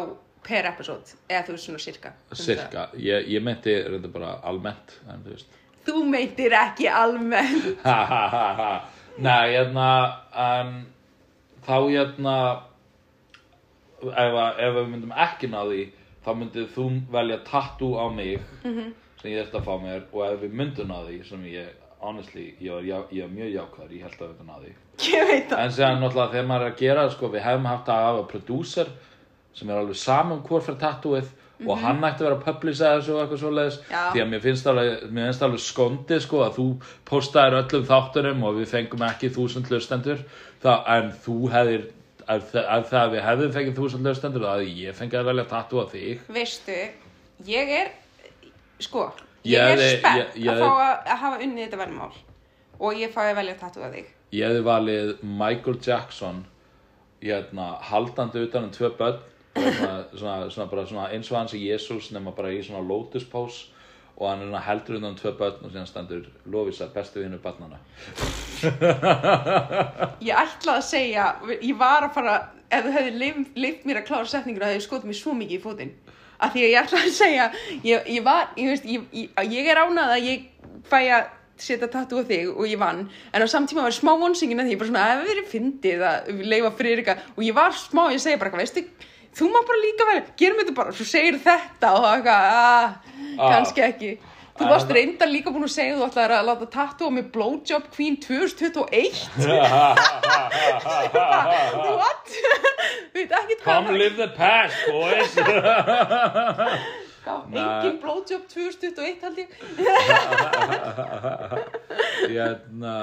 per episode, eða þú veist svona cirka. Cirka, ég, ég meinti reynda bara almennt en þú það. þú meintir ekki almennt. Ha, ha, ha, ha. Nei, hérna, en þá hérna, ef, ef við myndum ekki ná því, þá myndið þú velja tattoo á mig sem ég þurfti að fá mér og ef við myndum ná því, sem ég, honestly, ég var mjög jákvæður, ég held að við myndum ná því. Ég veit það. En séðan náttúrulega þegar maður er að gera, sko, við hefum haft að hafa producer sem er alveg saman hvort fyrir tattooið og hann ætti að vera að publisa þessu og eitthvað svoleiðis. Því að mér finnst alveg, mér finnst alveg skondið sko að þú postaðir öllum þáttunum og við fengum ekki þúsund hlustendur. Það, en þú hefðir ef það við hefðum fengið þúsund hlustendur þá hefði ég fengið að velja tattoo á þig. Veistu, ég er, sko, Ég ég er spennt ég- ég að fá að, að hafa unnið þetta verðmál. Og ég fái að velja tattoo að þig. ég hefði valið Michael Jackson hérna, haldandi utan um tvö börn svona, svona, svona, eins og hans í Jésús nema bara í svona lotus pose og hann heldur um tvö börn og síðan stendur Lovisa, bestu vinnu barnana Ég ætlaði að segja, ég var að fara, ef þú hefði leift mér að klára setningur að hefði skotið mér svo mikið í fótinn. Af því að ég ætlaði að segja, ég, ég var, ég veist, ég, ég, er ánað að ég fæ að setja tattoo á þig og ég vann, en á samtíma var smá vonsingin að því, ég bara svona, ef við erum fyndið að leifa Friðrika og ég var smá, ég segi bara, veistu, þú má bara líka vel, gerum þetta bara, svo segir þetta og það eitthvað, ah, Ah. kannski ekki. Þú varst það- reyndar líka búin að segja þú ætlaðir að láta tattoo á mig Blowjob Queen 2021 What? Veit ekkert hvað Come live the past, boys engin Blowjob 2021 held ég hérna,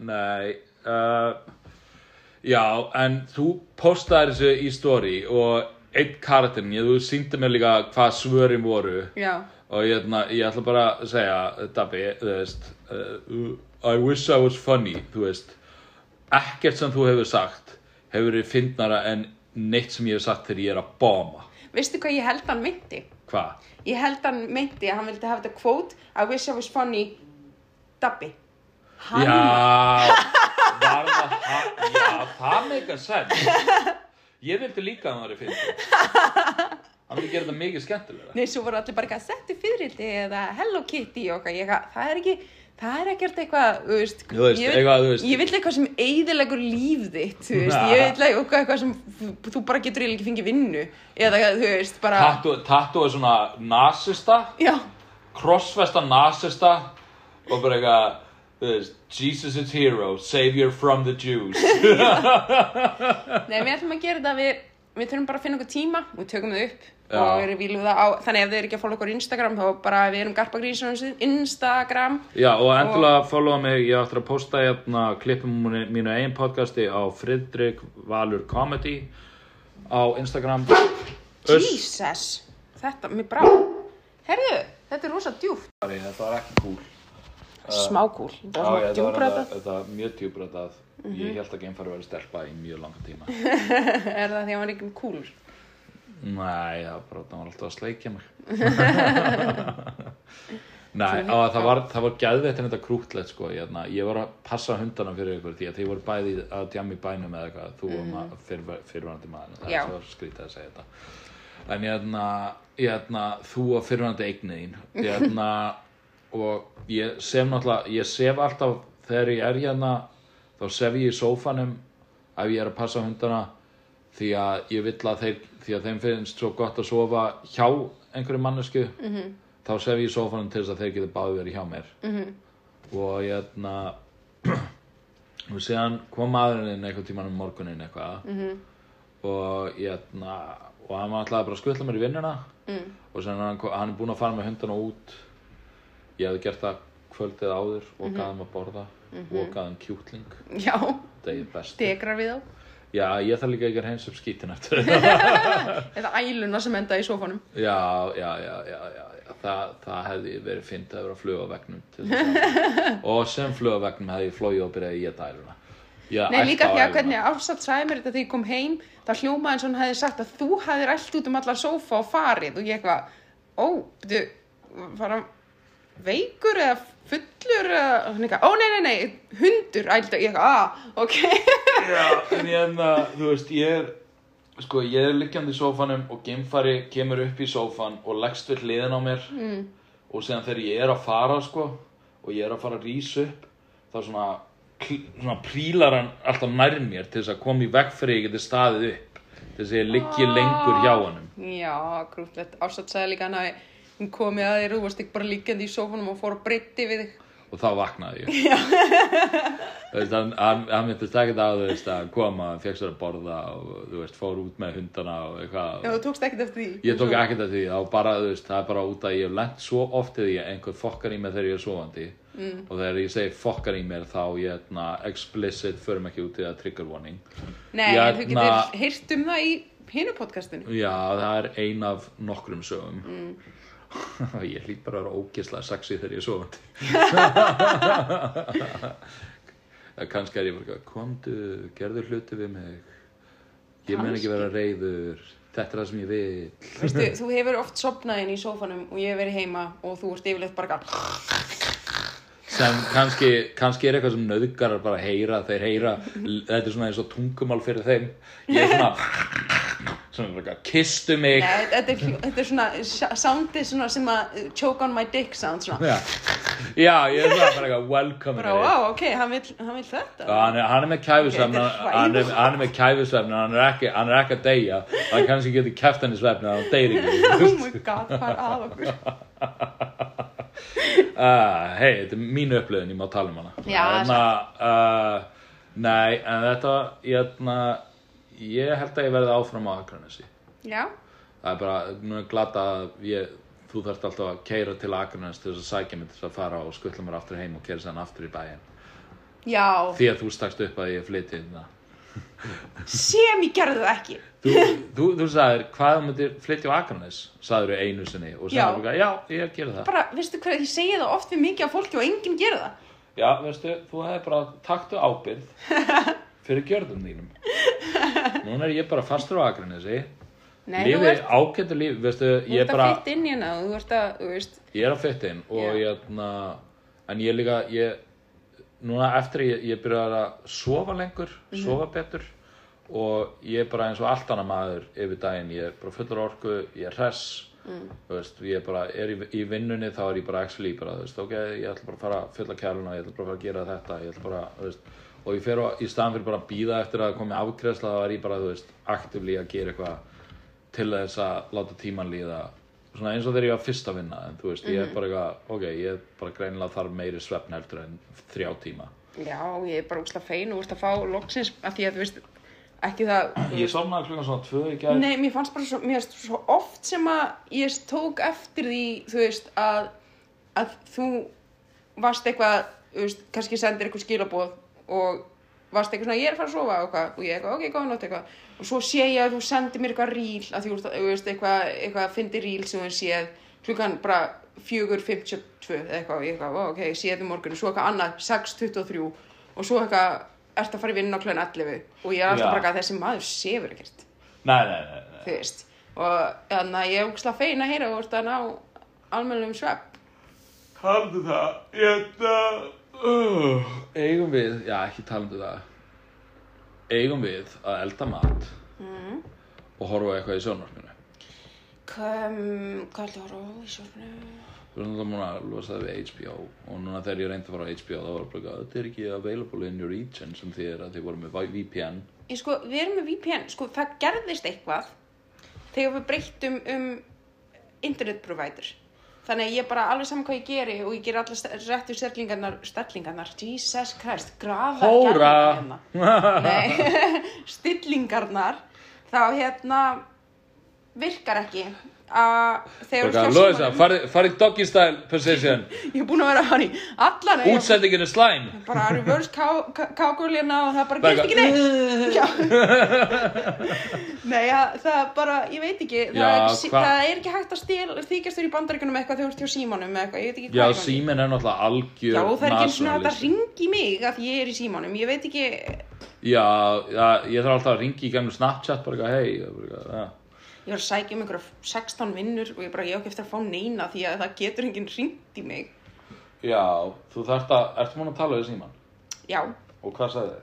nei uh, já, en þú postaðir þessu í story og einn karakterin, ég, þú sýndi mér líka hvað svörin voru Já, og hérna, ég ætla bara að segja Dabbi, þú veist uh, I wish I was funny, þú veist ekkert sem þú hefur sagt hefur verið fyndnara en neitt sem ég hef sagt þegar ég er að bóma veistu hvað ég held hann meinti? hvað? Ég held hann meinti að hann vildi hafa þetta quote I wish I was funny Dabbi Hann, Já, það, já, það meika sens. Ég vildi líka að það væri fyndið. Hann vildi gera þetta mikið skemmtilega. Nei, svo voru allir bara eitthvað settu fyririldi eða Hello Kitty og eitthvað, það er ekki það er ekkert eitthvað, þú veist, ég, vil, eitthvað, sem eiðilegur líf þitt, þú veist, ég vil eitthvað, eitthvað sem þú- bara getur eiginlega ekki fengið vinnu. Eða þú veist, bara tattoo er svona nasista, já, crossfesta nasista. Og bara eitthvað, þú veist, Jesus is hero, savior from the Jews. nei, við ætlum að gera þetta við, við þurfum bara að finna okkur tíma við tökum það upp Já. og við viljum það á þannig ef þið eru ekki að follow okkur á Instagram þá bara við erum garpagrísum Instagram Já, og endilega followa mig, ég ætla að posta hérna klippum mínu, eigin podcasti á Fridrik Valur Comedy á Instagram. Jesus, þetta, mér brá herðu, þetta er rosa djúft Þetta var ekki cool. Smá kúl, þetta var svona djúbröða þetta- var mjög djúbrætað. Ég held að geimfari verið stelpa í mjög langa tíma. er það því að hann var ekki kúl Nei, það var alltaf að sleikja mig. Á, það var, var gæðveitt en þetta krútlegt, sko. Ég, hérna, ég var að passa hundana fyrir ykkur því að þið voru bæði að djama í bænum eða eitthvað, þú og mm. fyrr, fyrrvænandi maður. Það Já. er svo skrítið að segja þetta. En ég ég hérna, þú og fyrrvænandi eignið þín, ég hérna, og ég sef náttúrulega, ég sef alltaf þegar ég er hérna, þá sef ég í sófanum ef ég er að passa hundana því að ég vill að þeir því að þeim finnst svo gott að sofa hjá einhverju mannesku -hmm. þá sef ég í sófanum til þess að þeir geti báði verið hjá mér -hmm. og ég hérna og síðan kom maðurinn inn einhvern tímann um morgunin eitthvað -hmm. og ég hérna og hann var alltaf bara að skutla mér í vinnuna mm. og síðan hann, hann er búinn að fara með hundana út ég hefði gert það kvöldið áður og mm -hmm. gaðum að borða og gaðum kjúkling. Já, það er best degrar við þá? Já, ég þarf líka ekki að reynsa upp skítin eftir eða æluna sem enda í sófanum. Já, já, já, já, já, já. Þa, það hefði verið fint að vera að fluga á vegnum til þess að- og sem fluga á vegnum hefði ég flóið og byrjaði í að dæluna. Já, Nei, líka á því að hvernig Ársat sagði mér þetta þegar ég kom heim það hljómaði eins og hann hefði sagt að þú hefðir allt út um allar sófa og farið. Og ég eitthvað, ó, betur fara veikur eða fullur eða, hann eitthvað, ó nei, nei, nei hundur, ælda, ég eitthvað, ah, ok Já, en ég en að, þú veist, ég er sko, ég er liggjandi í sófanum og geimfari kemur upp í sófan og leggst við hliðin á mér mm. og síðan þegar ég er að fara, sko og ég er að fara að rísa upp þá svona, svona prílar hann alltaf nær mér til þess að koma í veg fyrir ég geti staðið upp til þess að ég liggi lengur hjá honum Já, grútlegt. Ásatt sagði líka hann að hún komið að þér, þú varst ekki bara líkjandi í sófanum og fór að breytti við þig. og þá vaknaði ég veist, hann, hann, hann myndist ekkert að veist að koma, hann fekk sér að borða og þú veist, fór út með hundana og eitthvað Já, þú tókst ekkert eftir því. Ég tók ekkert af því, bara, það er bara út að ég hef lent svo oft í því að einhver fokkar í mér þegar ég er sofandi mm. og þegar ég segi fokkar í mér þá ég, hérna, explicit, förum ekki út í það trigger warning. Nei, Ég, þú hérna- getur heyrt um það í hinu podcastinu. Já, það er ein af nokkrum sögum. Mm. ég hlýt bara að vera ógislega sexy þegar ég er sofandi. Kannski er ég bara, komdu, gerðu hluti við mig. Ég mun ekki vera reyður, þetta er það sem ég vil. Veistu, þú hefur oft sopnað inn í sófanum og ég hef verið heima og þú ert yfirleitt bara sem kannski, kannski er eitthvað sem nöðgarar bara heyra þeir heyra, þetta er svona eins og tungumál fyrir þeim ég er svona svona bara, kistu mig Nei, þetta er, þetta er svona, soundið svona sem að uh, choke on my dick sound svona. já. já, ég er svona bara eitthvað welcome Bara, wow, ok, hann vil, hann vil þetta. hann er, hann er með kæfisvefn Ok, þetta er hann, er, hann er með kæfisvefn hann er ekki, hann er ekki að deyja hann kannski getur kæft hann í svefn hann deyr ekki Oh my god, hvað er að okkur? uh, hei, þetta er mín upplöðin, ég má tala um hana Já, Þarna, uh, Nei, en þetta ég, ég held að ég verði áfram á Akranesi. Já, það er bara, nú er glata að ég, þú þarft alltaf að keira til Akranes til þess að sækja mig til þess að fara og skuttla mér aftur heim og keira sér aftur í bæinn. Já, því að þú stakst upp að ég flytti inn það sem ég gerði það ekki. þú, þú, þú sagðir, hvað myndir flytja á Akranes sagður þú einu sinni og sagður já, ég gera það. Bara, veistu hvað, ég segi það oft við mikið af fólki og enginn gerir það. já, veistu, þú hefði bara taktu ábyrgð fyrir gjörðum þínum núna er ég bara fastur á Akranesi Nei, þú lífi ert, ágættu líf, veistu, þú ég ert bara að fitt inn hérna þú ert að, þú veist, ég er að fytta inn og Já. ég, na, en ég líka ég, núna eftir ég, ég byrjaði að sofa lengur, Mhm. sofa betur og ég er bara eins og allt annað maður yfir daginn, ég er bara fullur af orku ég er hress Mm. þú veist, ég bara er í, í vinnunni þá er ég bara actually bara, þú veist, ok, ég ætla bara að fara að fylla kæluna, ég ætla bara að fara að gera þetta ég ætla bara, þú veist, og ég fer á, í staðan fyrir bara að býða eftir að komi afgreðsla þá er ég bara, þú veist, aktivlí að gera eitthvað til þess að láta tíman líða. Svona eins og þegar ég var fyrst að vinna en þú veist, ég er bara eitthvað, ok, ég er bara greinilega þarf meiri svefn heldur en þrjá tíma. Já, ég er bara úsla fein og að fá loksins að því að, þú veist, ekki það, Ég sofnaði klukkan svona tvö í gær. Nei, mér fannst bara svo, mér fannst svo oft sem að ég tók eftir því, þú veist, að, að þú varst eitthvað, þú veist, kannski sendir eitthvað skilaboð og varst eitthvað svona, ég er að fara að sofa og og ég eitthvað, ok, góða nótt eitthvað, og svo sé ég að þú sendir mér eitthvað ríl, að þú veist, þú veist, eitthvað, eitthvað, fyndi ríl sem þú séð, klukkan bara 4.52 eða eitthvað, og ég eitthvað, ok, ég sé þetta í morgun, svo eitthvað annað, 6.23 og svo eitthvað, ert að fara í vinna á klukkan 11 og ég er alltaf Já. bara að þessi maður sefur ekkert. Nei, nei, nei, nei. þú veist og þannig að ég er ógslag fein að heyra og vorst að ná almennum svepp Taldu það, ég uh, Eigum við, já ekki taldu það Eigum við að elda mat mm. og horfa eitthvað í sjónvarpinu? Kom, hvað ætla að horfa í sjálfnu? Við erum náttúrulega múin að losa það við HBO og núna þegar ég reyndi að fara á HBO þá var það bara þetta er ekki available in your region sem þýðir að þið voru með VPN Ég sko, við erum með VPN, sko, það gerðist eitthvað þegar við breyttum um internet provider þannig að ég bara alveg saman hvað ég geri og ég ger allar réttu stellingarnar stellingarnar, Jesus Christ Hóra! gæðingar hérna. Stillingarnar þá hérna virkar ekki að þegar Loisa, símanum- farið doggy style position. Ég er búin að vera hann í allan ég- Útsendingin er slæm. Bara reverse kákulina og það bara Bara gerst ekki neitt. nei, ja, það er bara, ég veit ekki. Það, er, það er ekki hægt að stíl þykjast þér í bandaríkunum eitthvað þegar þú ert hjá símanum Já, hvað er er náttúrulega algjör Já, það er ekki og þetta nationalist. ringi mig að ég er í símanum, ég veit ekki Já, ég þarf alltaf að ringi í gennum Snapchat bara hei og bara eitthvað, já. Ég var að sækja um einhverja 16 vinnur og ég bara, ég á ekki eftir að fá neina því að það getur enginn ringt í mig. Já, þú þarft að, ertu múin að tala við síman? Já, Og hvað sagði þér?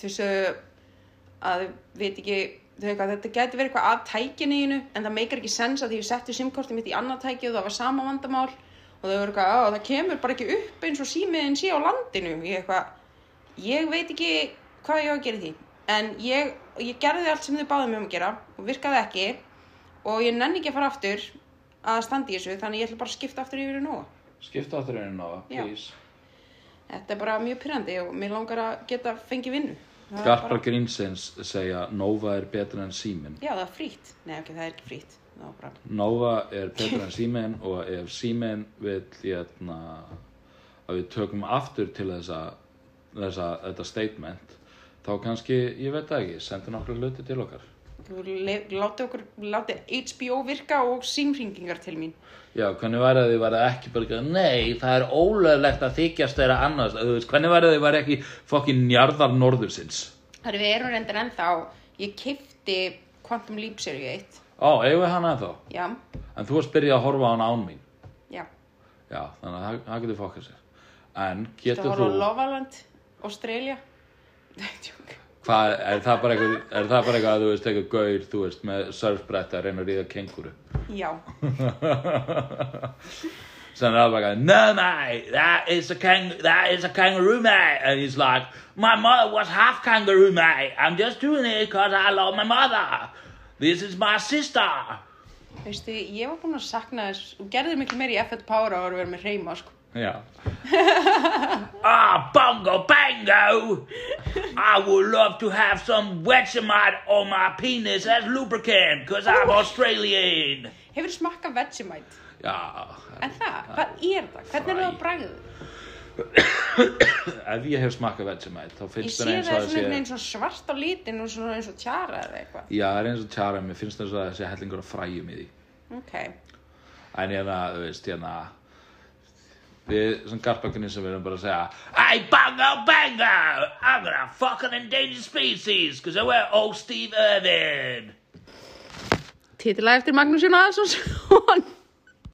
þessu að þau veit ekki þau eitthvað, þetta gæti verið eitthvað að tækinu en það meikar ekki sens að því ég setti simkortið mitt í annað tæki og það var sama vandamál. Og þau voru eitthvað, "Á, það kemur bara ekki upp eins og símiðin sé á landinu. Ég eitthvað, ég veit ekki hvað ég á að gera því en ég, ég gerði allt sem þau báðu mig um að gera og virkaði ekki og ég nenni ekki að fara aftur að standa í þessu þannig ég ætla bara að skipta aftur yfir í nóga Skipta áttur einu náða, Já. please. þetta er bara mjög pyrrandi og mér langar að geta fengið vinnu Garpar bara- Grínsins segja Nova er betra en síminn. já það er frýtt, nei ok, það er ekki bara, Nova er betra en síminn og ef síminn vil hérna, að við tökum aftur til þessa, þessa þetta statement þá kannski, ég veit það ekki, sendu nokkru hluti til okkar. þú láti okkur láti HBO virka og símringingar til mín Já, hvernig væri að þið væri ekki bara nei, það er ólöglegt að þykjast þeirra annars, þú hvernig væri að þið væri ekki fokkin njarðar norðursins? Það er við erum reyndir ennþá, ég kifti Quantum Leap seríu 1. Ó, eigum við hana ennþá? Já, En þú varst byrjað að horfa á hana án mín. já. Já, þannig að það- getur fokkað sér. En Þú getur horfa á þú, Love Island, Australia. Tjók. hvað, er eitthvað, er það bara eitthvað að þú veist, eitthvað gaur, þú veist, með surfbretta að reyna að ríða kenguru? já, Sen er það bara, no mate, that is a kang, that is a kangaroo mate. And he's like, my mother was half kangaroo mate. I'm just doing it because I love my mother. This is my sister. veistu, ég var búin að sakna þess og gerði miklu meir í F1 Power Hour að vera með reyma, sko. Já. ah, bongo bango. I would love to have some Vegemite on my penis as lubricant because I'm Australian. Hefur smakkað Vegemite? Já. En það, hvað er það? Hvernig er það að bragðu? Ef ég hef smakkað Vegemite, þá Ég finnst sé það eins það og er það svona sé... eins og svart á litin og eins og tjara eða eitthvað. Já, það er eins og tjara, mér finnst það eins og það sé hellingur að fræjum í því. Ok, En hérna, þú veist, hérna Við, sem garpakunni sem við erum bara að segja Hey, bongo, bango I'm gonna fuck an endangered species Cause we're all Steve Irvin. Titilega eftir Magnús Jón Aðalsson